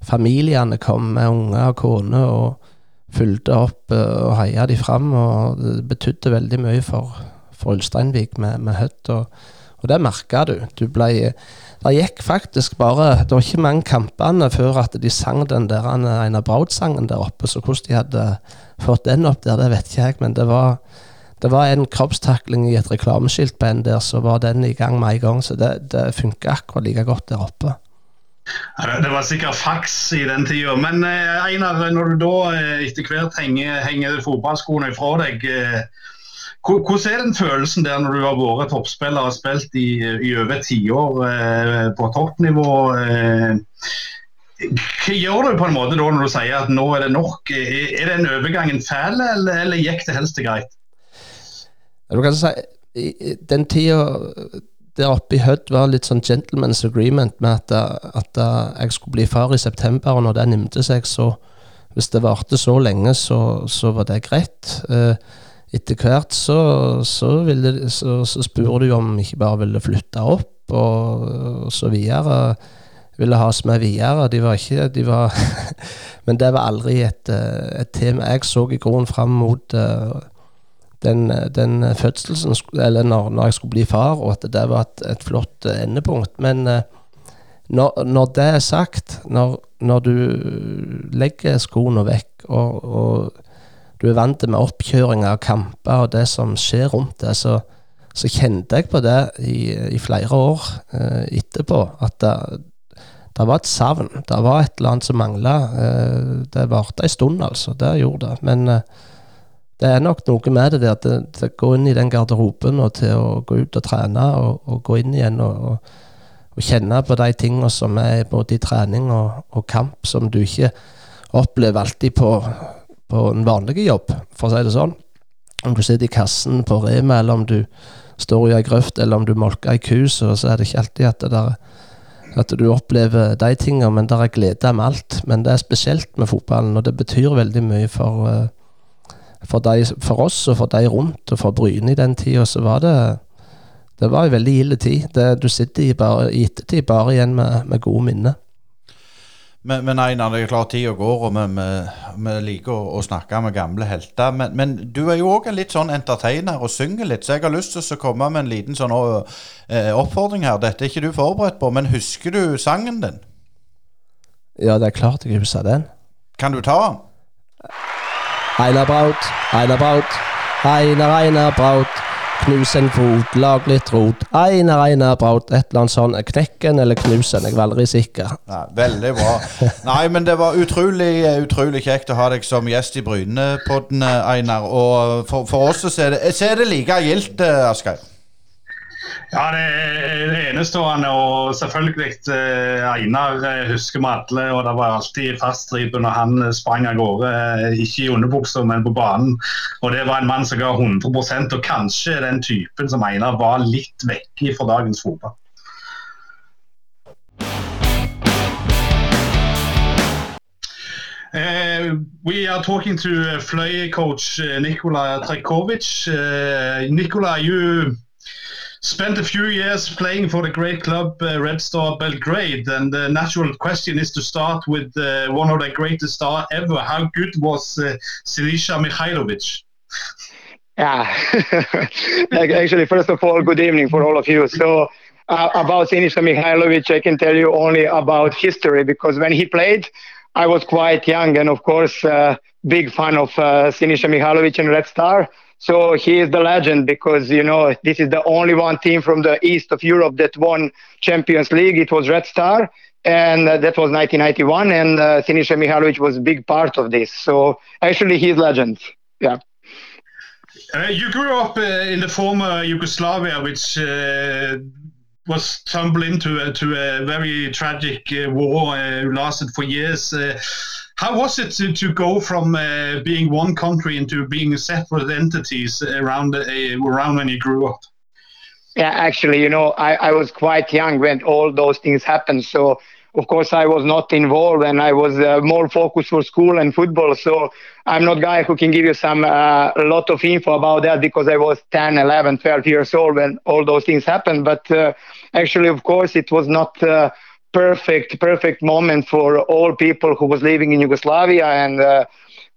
familiene kom med unger og kone og fulgte opp eh, og heia de fram. og Det betydde veldig mye for, for Ulsteinvik med, med Hødd. Og, og det merka du. Du ble det gikk faktisk bare Det var ikke mange kampene før at de sang den der Einar Braut-sangen der oppe. Så hvordan de hadde fått den opp der, det vet ikke jeg. Men det var, det var en kroppstakling i et reklameskilt på en der, så var den i gang med en gang. Så det, det funka akkurat like godt der oppe. Det var sikkert faks i den tida. Men Einar, når du da etter hvert henger, henger fotballskoene fra deg, hvordan er den følelsen der når du har vært toppspiller og spilt i, i over tiår eh, på toppnivå? Eh, hva gjør du på en måte da når du sier at nå er det nok? Er, er den overgangen fæl, eller, eller gikk det helst greit? Du kan si, Den tida der oppe i Hødd var litt sånn gentleman's agreement med at, at, jeg skulle bli far i september, og når det nimte seg, så Hvis det varte så lenge, så, så var det greit. Eh, etter hvert så, så, ville, så, så spør du om ikke bare ville flytte opp, og, og så videre. Ville ha oss med videre. De var ikke de var Men det var aldri et, et tema. Jeg så i grunnen fram mot uh, den, den fødselen, eller når, når, jeg skulle bli far, og at det var et, et flott endepunkt. Men uh, når, når, det er sagt, når, når du legger skoene vekk og, og du er vant med oppkjøringer av kamper og det som skjer rundt det, så, så kjente jeg på det i, i flere år eh, etterpå. At det, det, var et savn. Det var et eller annet som mangla. Eh, det varte en stund, altså. Det gjorde det. Men eh, det er nok noe med det der til, til å gå inn i den garderoben og til å gå ut og trene og, og gå inn igjen og, og, og, kjenne på de tingene som er både i trening og, og kamp, som du ikke opplever alltid på på en vanlig jobb, for å si det sånn. Om du sitter i kassen på Rema, eller om du står i ei grøft, eller om du molker ei ku, så, er det ikke alltid at, der, at du opplever de tingene, men det er glede med alt. Men det er spesielt med fotballen, og det betyr veldig mye for, eh, for, de, for oss og for de rundt, og for Bryne i den tida, så var det det var en veldig ille tid. Det, du sitter i, i ettertid bare igjen med, med gode minner. Men, men Einar, det er klart tida går, og vi, vi, vi liker å, å, snakke med gamle helter. Men, men du er jo òg en litt sånn entertainer og synger litt, så jeg har lyst til å komme med en liten sånn uh, oppfordring her. Dette er ikke du forberedt på, men husker du sangen din? Ja, det er klart jeg husker den. Kan du ta den? Einar Braut, Einar Braut, Einar Einar Braut. Knus en fot, lag litt rot. Einar, Einar Braut. Et eller annet sånt. Knekken eller knusen, jeg var aldri sikker. Nei, veldig bra. Nei, men det var utrolig, utrolig kjekt å ha deg som gjest i Brynepodden, Einar. Og for, for oss så er det, så er det like gildt, Asgeir. Ja, det er enestående. Og selvfølgelig eh, Einar eh, husker vi alle. Og det var alltid faststripe når han eh, sprang av gårde. Ikke i underbuksa, men på banen. Og det var en mann som ga 100% og kanskje den typen som Einar var litt vekk fra dagens fotball. Uh, we are talking to uh, Fløy coach uh, Nikola Trajkovic. Uh, Nikola, you spent a few years playing for the great club uh, Red Star Belgrade, and the natural question is to start with uh, one of the greatest stars ever. How good was uh, Sinisha Mikhailovic? Yeah, actually, first of all, good evening for all of you. So. Uh, about Sinisa Mihailovic, I can tell you only about history because when he played, I was quite young and, of course, uh, big fan of uh, Sinisa Mihailovic and Red Star. So he is the legend because you know this is the only one team from the east of Europe that won Champions League. It was Red Star, and uh, that was 1991. And uh, Sinisa Mihailovic was a big part of this. So actually, he's legend. Yeah. Uh, you grew up uh, in the former Yugoslavia, which uh, was tumbled into to a very tragic uh, war, uh, lasted for years. How was it to, to go from uh, being one country into being separate entities around uh, around when you grew up? Yeah, actually, you know, I, I was quite young when all those things happened. So, of course, I was not involved and I was uh, more focused for school and football. So, I'm not guy who can give you some uh, a lot of info about that because I was 10, 11, 12 years old when all those things happened. But uh, actually, of course, it was not uh, perfect perfect moment for all people who was living in Yugoslavia and uh,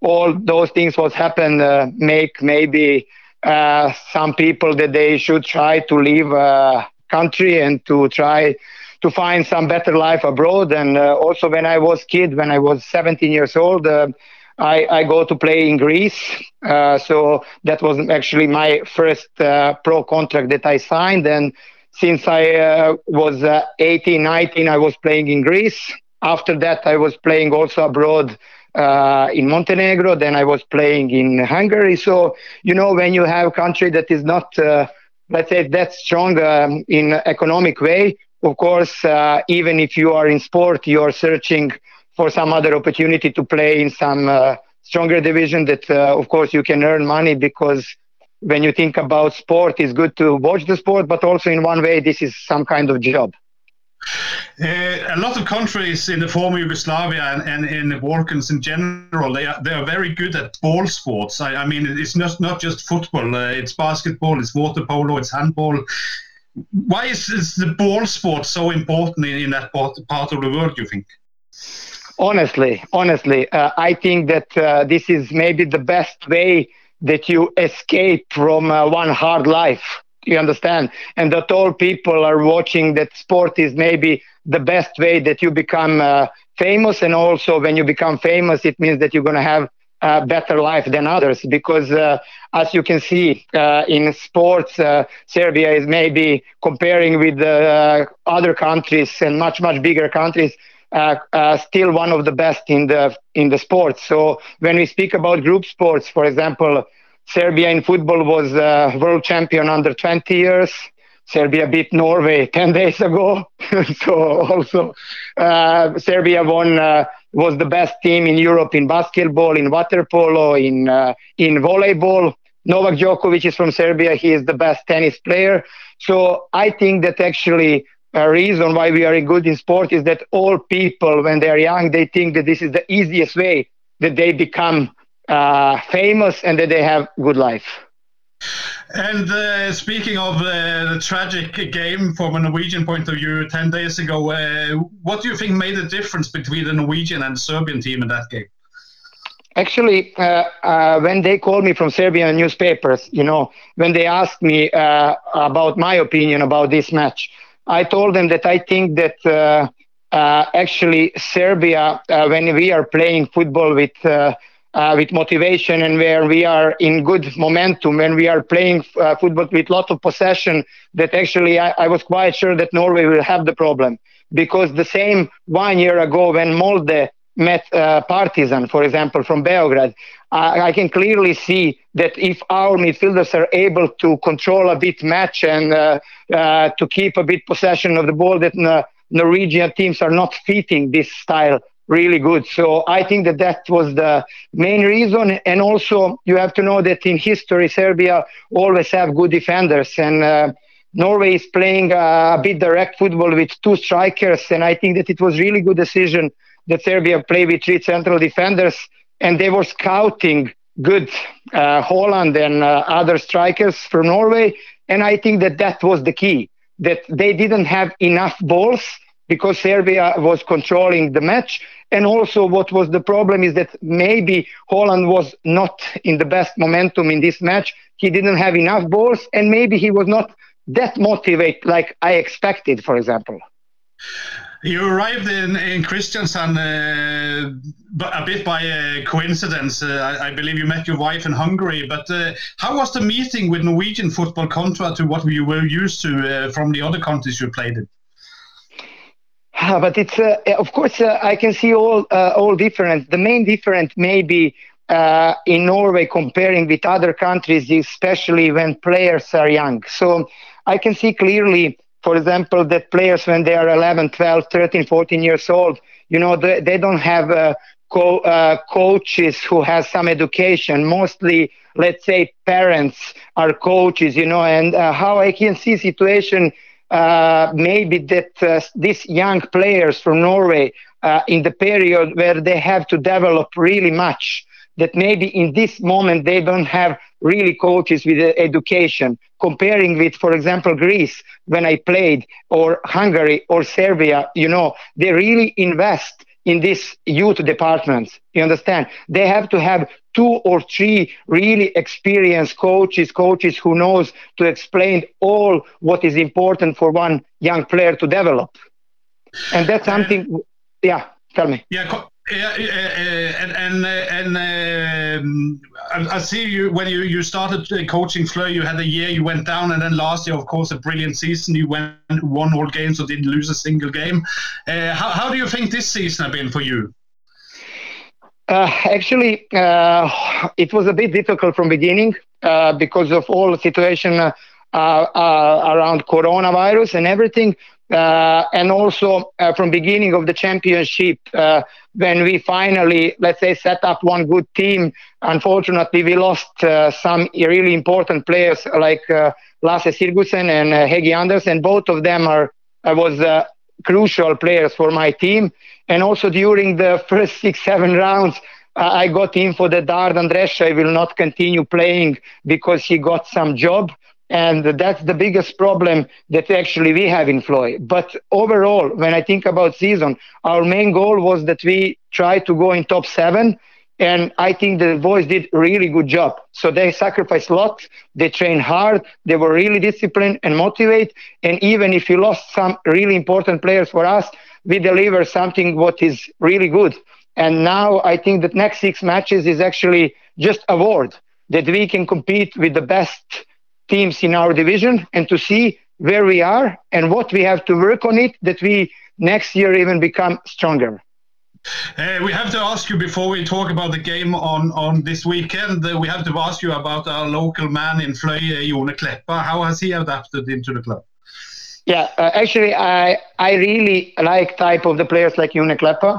all those things what happened uh, make maybe uh, some people that they should try to leave uh, country and to try to find some better life abroad and uh, also when I was kid when I was 17 years old uh, I, I, go to play in Greece. So that was actually my first pro contract that I signed. And since I uh, was uh, 18, 19, I was playing in Greece. After that, I was playing also abroad uh, in Montenegro. Then I was playing in Hungary. So, you know, when you have a country that is not, uh, let's say, that strong um, in economic way, of course, uh, even if you are in sport, you are searching for some other opportunity to play in some uh, stronger division that, of course, you can earn money because when you think about sport, it's good to watch the sport, but also in one way, this is some kind of job. Uh, a lot of countries in the former Yugoslavia and, and in the Balkans in general, they are, they are very good at ball sports. I, I mean, it's not, not just football, uh, it's basketball, it's water polo, it's handball. Why is, is the ball sport so important in, in that part, part of the world, you think? Honestly, honestly, uh, I think that uh, this is maybe the best way that you escape from uh, one hard life. You understand? And that all people are watching that sport is maybe the best way that you become uh, famous. And also when you become famous it means that you're going to have a better life than others. Because uh, as you can see uh, in sports uh, serbia is maybe comparing with uh, other countries and much much bigger countries still one of the best in the in the sports so when we speak about group sports for example Serbia in football was uh, world champion under 20 years. Serbia beat Norway 10 days ago. so also uh, Serbia won uh, was the best team in Europe in basketball, in water polo, in uh, in volleyball. Novak Djokovic is from Serbia. He is the best tennis player. So I think that actually a reason why we are good in sport is that all people, when they are young, they think that this is the easiest way that they become uh, famous and that they have good life. And uh, speaking of uh, the tragic game from a Norwegian point of view 10 days ago, uh, what do you think made the difference between the Norwegian and Serbian team in that game? Actually, uh, uh, when they called me from Serbian newspapers, you know, when they asked me uh, about my opinion about this match, I told them that I think that actually Serbia, when we are playing football with uh, with motivation and where we are in good momentum when we are playing uh, football with lot of possession that actually I, I, was quite sure that Norway will have the problem. Because the same one year ago when Molde met uh, Partizan, for example, from Beograd, I can clearly see that if our midfielders are able to control a bit match and uh, uh, to keep a bit possession of the ball, that Norwegian teams are not fitting this style really good. So I think that that was the main reason. And also, you have to know that in history, Serbia always have good defenders, and uh, Norway is playing a bit direct football with two strikers. And I think that it was really good decision that Serbia played with three central defenders, and they were scouting good uh, Holland and uh, other strikers from Norway. And I think that that was the key that they didn't have enough balls because Serbia was controlling the match. And also, what was the problem is that maybe Holland was not in the best momentum in this match. He didn't have enough balls, and maybe he was not that motivated like I expected, for example. You arrived in, in Kristiansand uh, a bit by uh, coincidence. Uh, I, I, believe you met your wife in Hungary. But uh, how was the meeting with Norwegian football contrary to what you were used to uh, from the other countries you played in? Uh, but it's uh, of course uh, I can see all all difference. The main difference maybe uh, in Norway comparing with other countries, especially when players are young. So I can see clearly, for example, that players when they are 11, 12, 13, 14 years old, you know, they, they don't have uh, co- coaches who has some education. Mostly, let's say, parents are coaches, you know, and how I can see situation uh, maybe that uh, these young players from Norway uh, in the period where they have to develop really much that maybe in this moment they don't have really coaches with uh, education comparing with for example greece when i played or hungary or serbia you know they really invest in these youth departments. You understand? They have to have two or three really experienced coaches, coaches who knows to explain all what is important for one young player to develop. And that's something. Yeah, tell me. Yeah, Yeah, and and and um, I, I see you when you you started coaching Fleur. You had a year, you went down, and then last year, of course, a brilliant season. You went won all games, so didn't lose a single game. Uh, how how do you think this season has been for you? Uh, actually, uh, it was a bit difficult from beginning uh, because of all the situation uh, uh, around coronavirus and everything. Uh, and also uh, from beginning of the championship uh, when we finally let's say set up one good team unfortunately we lost some really important players like Lasse Sigurdsen and uh, Hegi Andersen. Both of them are was crucial players for my team. And also during the first six seven rounds I got info that Dardan Dresha will not continue playing because he got some job and that's the biggest problem that actually we have in Floy. But overall, when I think about season, our main goal was that we try to go in top seven. And I think the boys did really good job. So they sacrificed a lot. They trained hard. They were really disciplined and motivated. And even if you lost some really important players for us, we deliver something what is really good. And now I think that next six matches is actually just award that we can compete with the best teams in our division and to see where we are and what we have to work on it that we next year even become stronger. Uh, we have to ask you before we talk about the game on, on this weekend. Uh, we have to ask you about our local man in Fløy, uh, Jone Kleppa. How has he adapted into the club? Yeah, uh, actually, I I really like type of the players like Jone Kleppa.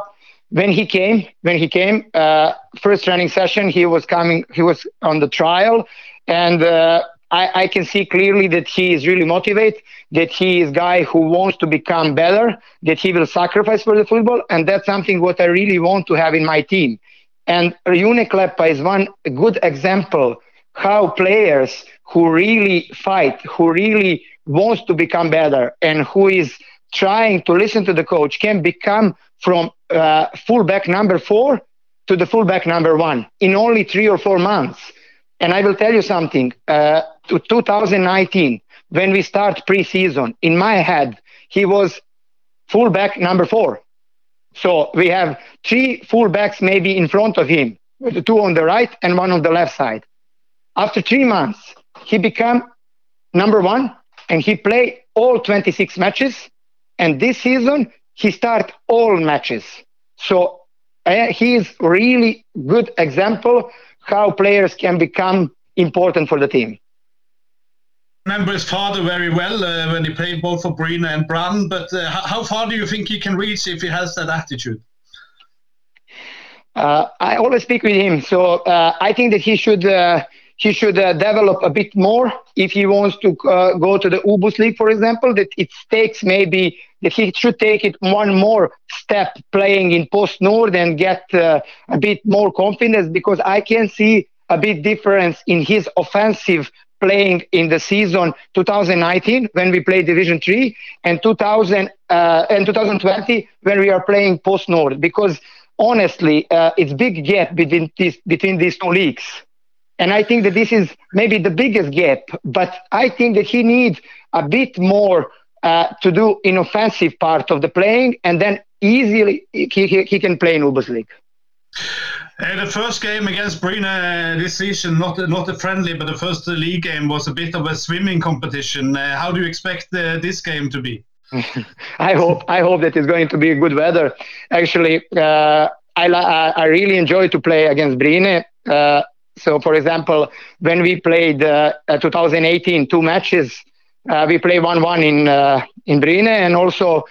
When he came, when he came, uh, first training session, he was coming. He was on the trial, and uh, I, I, can see clearly that he is really motivated, that he is a guy who wants to become better, that he will sacrifice for the football, and that's something what I really want to have in my team. And Jone Kleppa is one good example how players who really fight, who really wants to become better, and who is trying to listen to the coach can become from uh, fullback number four to the fullback number one in only three or four months. And I will tell you something. Uh, to 2019, when we start preseason, in my head, he was fullback number four. So we have three fullbacks maybe in front of him, two on the right and one on the left side. After three months, he became number one and he played all 26 matches. And this season, he start all matches. So uh, he is really good example how players can become important for the team remember his father very well uh, when he played both for Bryne and Brann. But uh, how far do you think he can reach if he has that attitude? Uh, I always speak with him, so uh, I think that he should uh, he should uh, develop a bit more if he wants to go to the Ubus League, for example. That it takes maybe that he should take it one more step playing in Post Nord and get a bit more confidence because I can see a bit difference in his offensive playing in the season 2019 when we played Division 3 and 2000 uh, and 2020 when we are playing Post Nord because honestly uh, it's big gap between these between these two leagues and I think that this is maybe the biggest gap but I think that he needs a bit more uh, to do in offensive part of the playing and then easily he, he, he can play in League. Uh, the first game against Bryne uh, this season, not not a friendly, but the first league game was a bit of a swimming competition. Uh, how do you expect uh, this game to be? I hope I hope that it's going to be good weather. Actually, uh, I I really enjoy to play against Bryne. Uh, so, for example, when we played 2018 two matches, we played one one in in Bryne, and also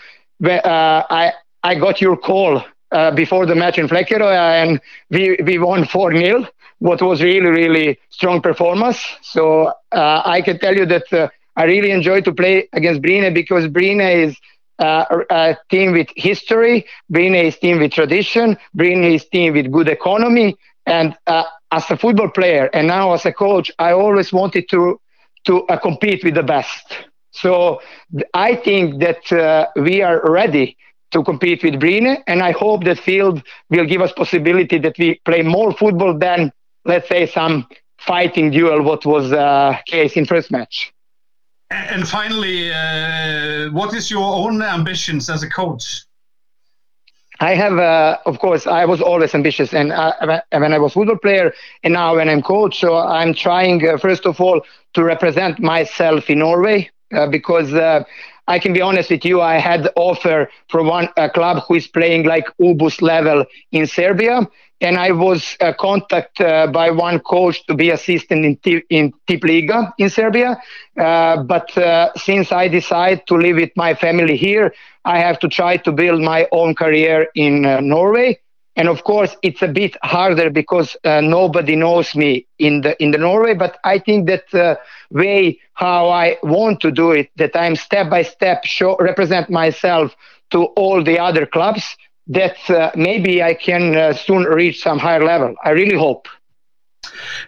I I got your call uh, before the match in Flekkerøy, and we, we won 4 0, what was really, really strong performance. So uh, I can tell you that uh, I really enjoy to play against Bryne because Bryne is uh, a team with history, Bryne is team with tradition, Bryne is team with good economy. And uh, as a football player and now as a coach, I always wanted to to uh, compete with the best. So I think that we are ready to compete with Bryne. And I hope that field will give us possibility that we play more football than, let's say, some fighting duel, what was uh, case in first match. And finally, uh, what is your own ambitions as a coach? I have, uh, of course, I was always ambitious, and uh, when I was football player, and now when I'm coach, so I'm trying uh, first of all to represent myself in Norway uh, because uh, I can be honest with you, I had offer from one club who is playing like Ubus level in Serbia, and I was uh, contacted uh, by one coach to be assistant in, T- in Tip Liga in Serbia. Uh, but uh, since I decided to live with my family here, I have to try to build my own career in uh, Norway. And of course, it's a bit harder because uh, nobody knows me in the in the Norway. But I think that way how I want to do it, that I'm step by step show represent myself to all the other clubs that uh, maybe I can uh, soon reach some higher level. I really hope.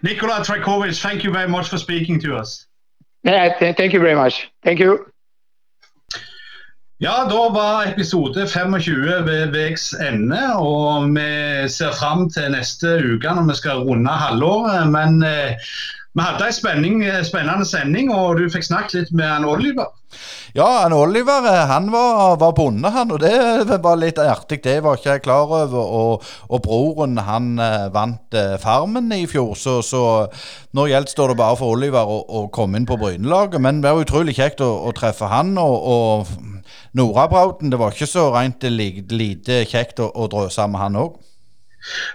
Nikola Trajkovic, thank you very much for speaking to us. Yeah, th thank you very much. Thank you. Ja, da var episode 25 ved veis ende, og vi ser fram til neste uke når vi skal runde halvåret. Men eh, vi hadde spenning, eh, spennende sending, og du fikk snakket litt med han Oliver. Ja, han Oliver eh, han var, var bonde, han, og det var litt artig. Det var ikke jeg klar over. Og, og broren han eh, vant Farmen i fjor, så, så nå gjenstår det bare for Oliver å, å komme inn på Brynelaget. Men det var utrolig kjekt å, å treffe han. og, og Nora Brauten, det var ikke så rent lite kjekt å, å drøse med han òg.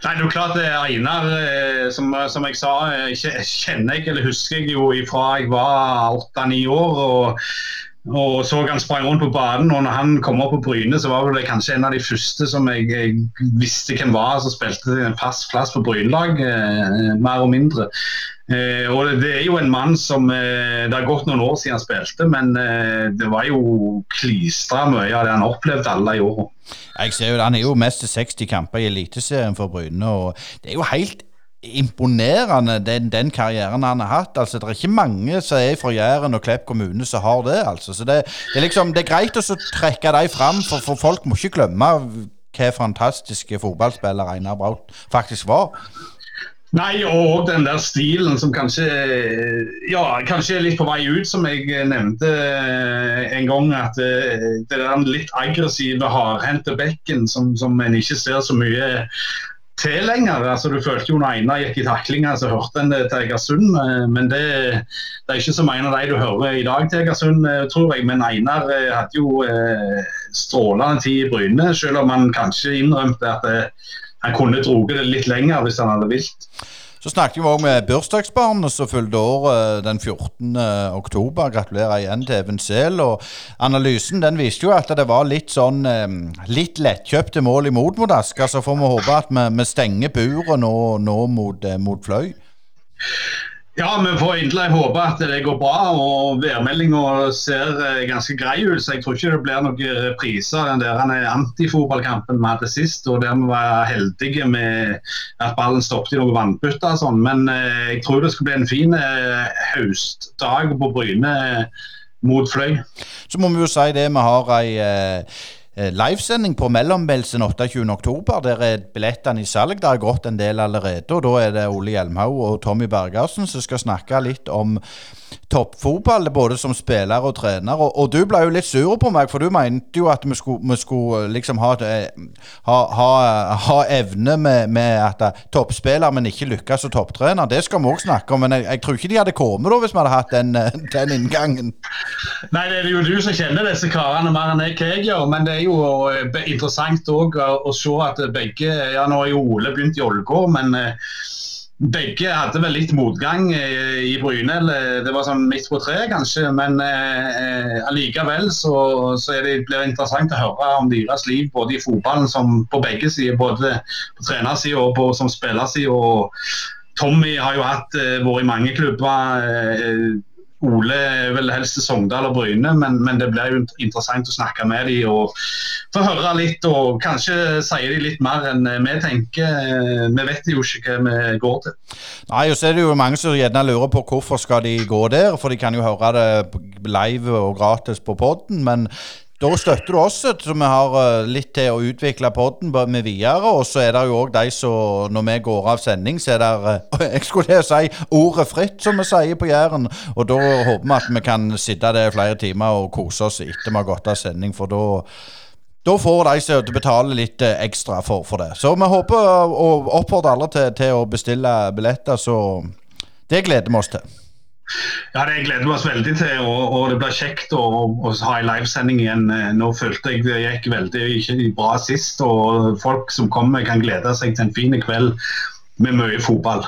Nei, det er jo klart Einar, eh, som, som, jeg sa, eh, kjenner jeg eller husker jeg jo fra jeg var åtte-ni år. og og så han sprang rundt på banen. og når han kom opp på Bryne, så var det kanskje en av de første som jeg, jeg visste hvem var, som spilte en fast plass på Brynelag, eh, mer og mindre. Eh, og det, er jo en mann som eh, Det har gått noen år siden han spilte, men eh, det var jo klistra mye av det han opplevde alle i åra. Jeg ser jo, Han er jo mest til 60 kamper i Eliteserien for Bryne. og Det er jo helt imponerende, den, den, karrieren han har hatt. altså Det er ikke mange som er fra Jæren og Klepp kommune som har det. altså så Det, det, er, liksom, det er greit å trekke dem fram, for, for, folk må ikke glemme hva fantastiske fotballspiller Einar Braut faktisk var. Nei, og den der stilen som kanskje ja, kanskje er litt på vei ut, som jeg nevnte en gang. At det, det er den litt aggressive, hardhendte bekken som, som en ikke ser så mye til lenger. Altså, du følte jo når Einar gikk i taklinga, så hørte en det til Egersund. Men det, det, er ikke så mange av de du hører i dag til Egersund, tror jeg. Men Einar hadde jo strålende tid i Bryne, selv om han kanskje innrømte at det, han kunne dratt det litt lenger hvis han hadde vilt. Så snakket vi òg med bursdagsbarnet som fylte år eh, den 14. oktober. Gratulerer igjen til Even Sehl. Og analysen den viste jo at det var litt sånn eh, litt lettkjøpte mål imot mot Asker. Så får vi håpe at vi, vi stenger buret nå, nå mot, eh, mot Fløy. Ja, vi får egentlig håpe at det går bra. og Værmeldinga ser eh, ganske grei ut, så jeg tror ikke det blir noen repriser den der antifotballkampen vi hadde sist. og Der vi var heldige med at ballen stoppet i noen vannbytter og sånn. Men eh, jeg tror det skal bli en fin eh, høstdag på Bryne mot Fløy. Så må vi jo si det, vi har ei livesending på Mellombelsen 28.10. Der er billettene i salg. Det har gått en del allerede. og Da er det Ole Hjelmhaug og Tommy Bergersen som skal snakke litt om toppfotball, både som spiller og trener. Og, og, du ble jo litt sur på meg, for du mente jo at vi skulle, vi skulle eh, liksom ha, eh, ha, ha, ha evne med, med at uh, toppspiller, men ikke lykkes som topptrener. Det skal vi òg snakke om, men jeg, jeg, tror ikke de hadde kommet da hvis vi hadde hatt den, den, inngangen. Nei, det er jo du som kjenner disse karene mer enn jeg, hva jeg gjør, men det er jo interessant òg å, se at begge Ja, nå har jo Ole begynt i Ålgård, men begge hadde vel litt motgang eh, i Bryne. Det var sånn midt på treet, kanskje. Men eh, allikevel så, så det, blir det interessant å høre om deres liv både i fotballen som på begge sider. Både på trenersida og på, som spillerside. Tommy har jo hatt, eh, vært i mange klubber. Eh, Ole er vel helst til Sogndal og Bryne, men, men, det blir jo interessant å snakke med dem og få høre litt. Og kanskje sier de litt mer enn vi tenker. Vi vet jo ikke hva vi går til. Nei, og så er det jo mange som gjerne lurer på hvorfor skal de gå der. For de kan jo høre det live og gratis på poden. Men da støtter du oss, så vi har eh, litt til å utvikle podden med videre. Og så er det jo òg de som Når vi går av sending, så er det eh, Jeg skulle si ordet fritt, som vi sier på Jæren. Og da håper vi at vi kan sitte der flere timer og kose oss etter vi har gått av sending, for da Da får de som betaler litt eh, ekstra for, for det. Så vi håper og oppfordrer alle til, til å bestille billetter, så det gleder vi oss til. Ja, Det gleder vi oss veldig til, og, og det blir kjekt å, å ha en livesending igjen. Eh, Nå følte jeg det gikk veldig bra sist, og folk som kommer kan glede seg til en fin kveld med mye fotball.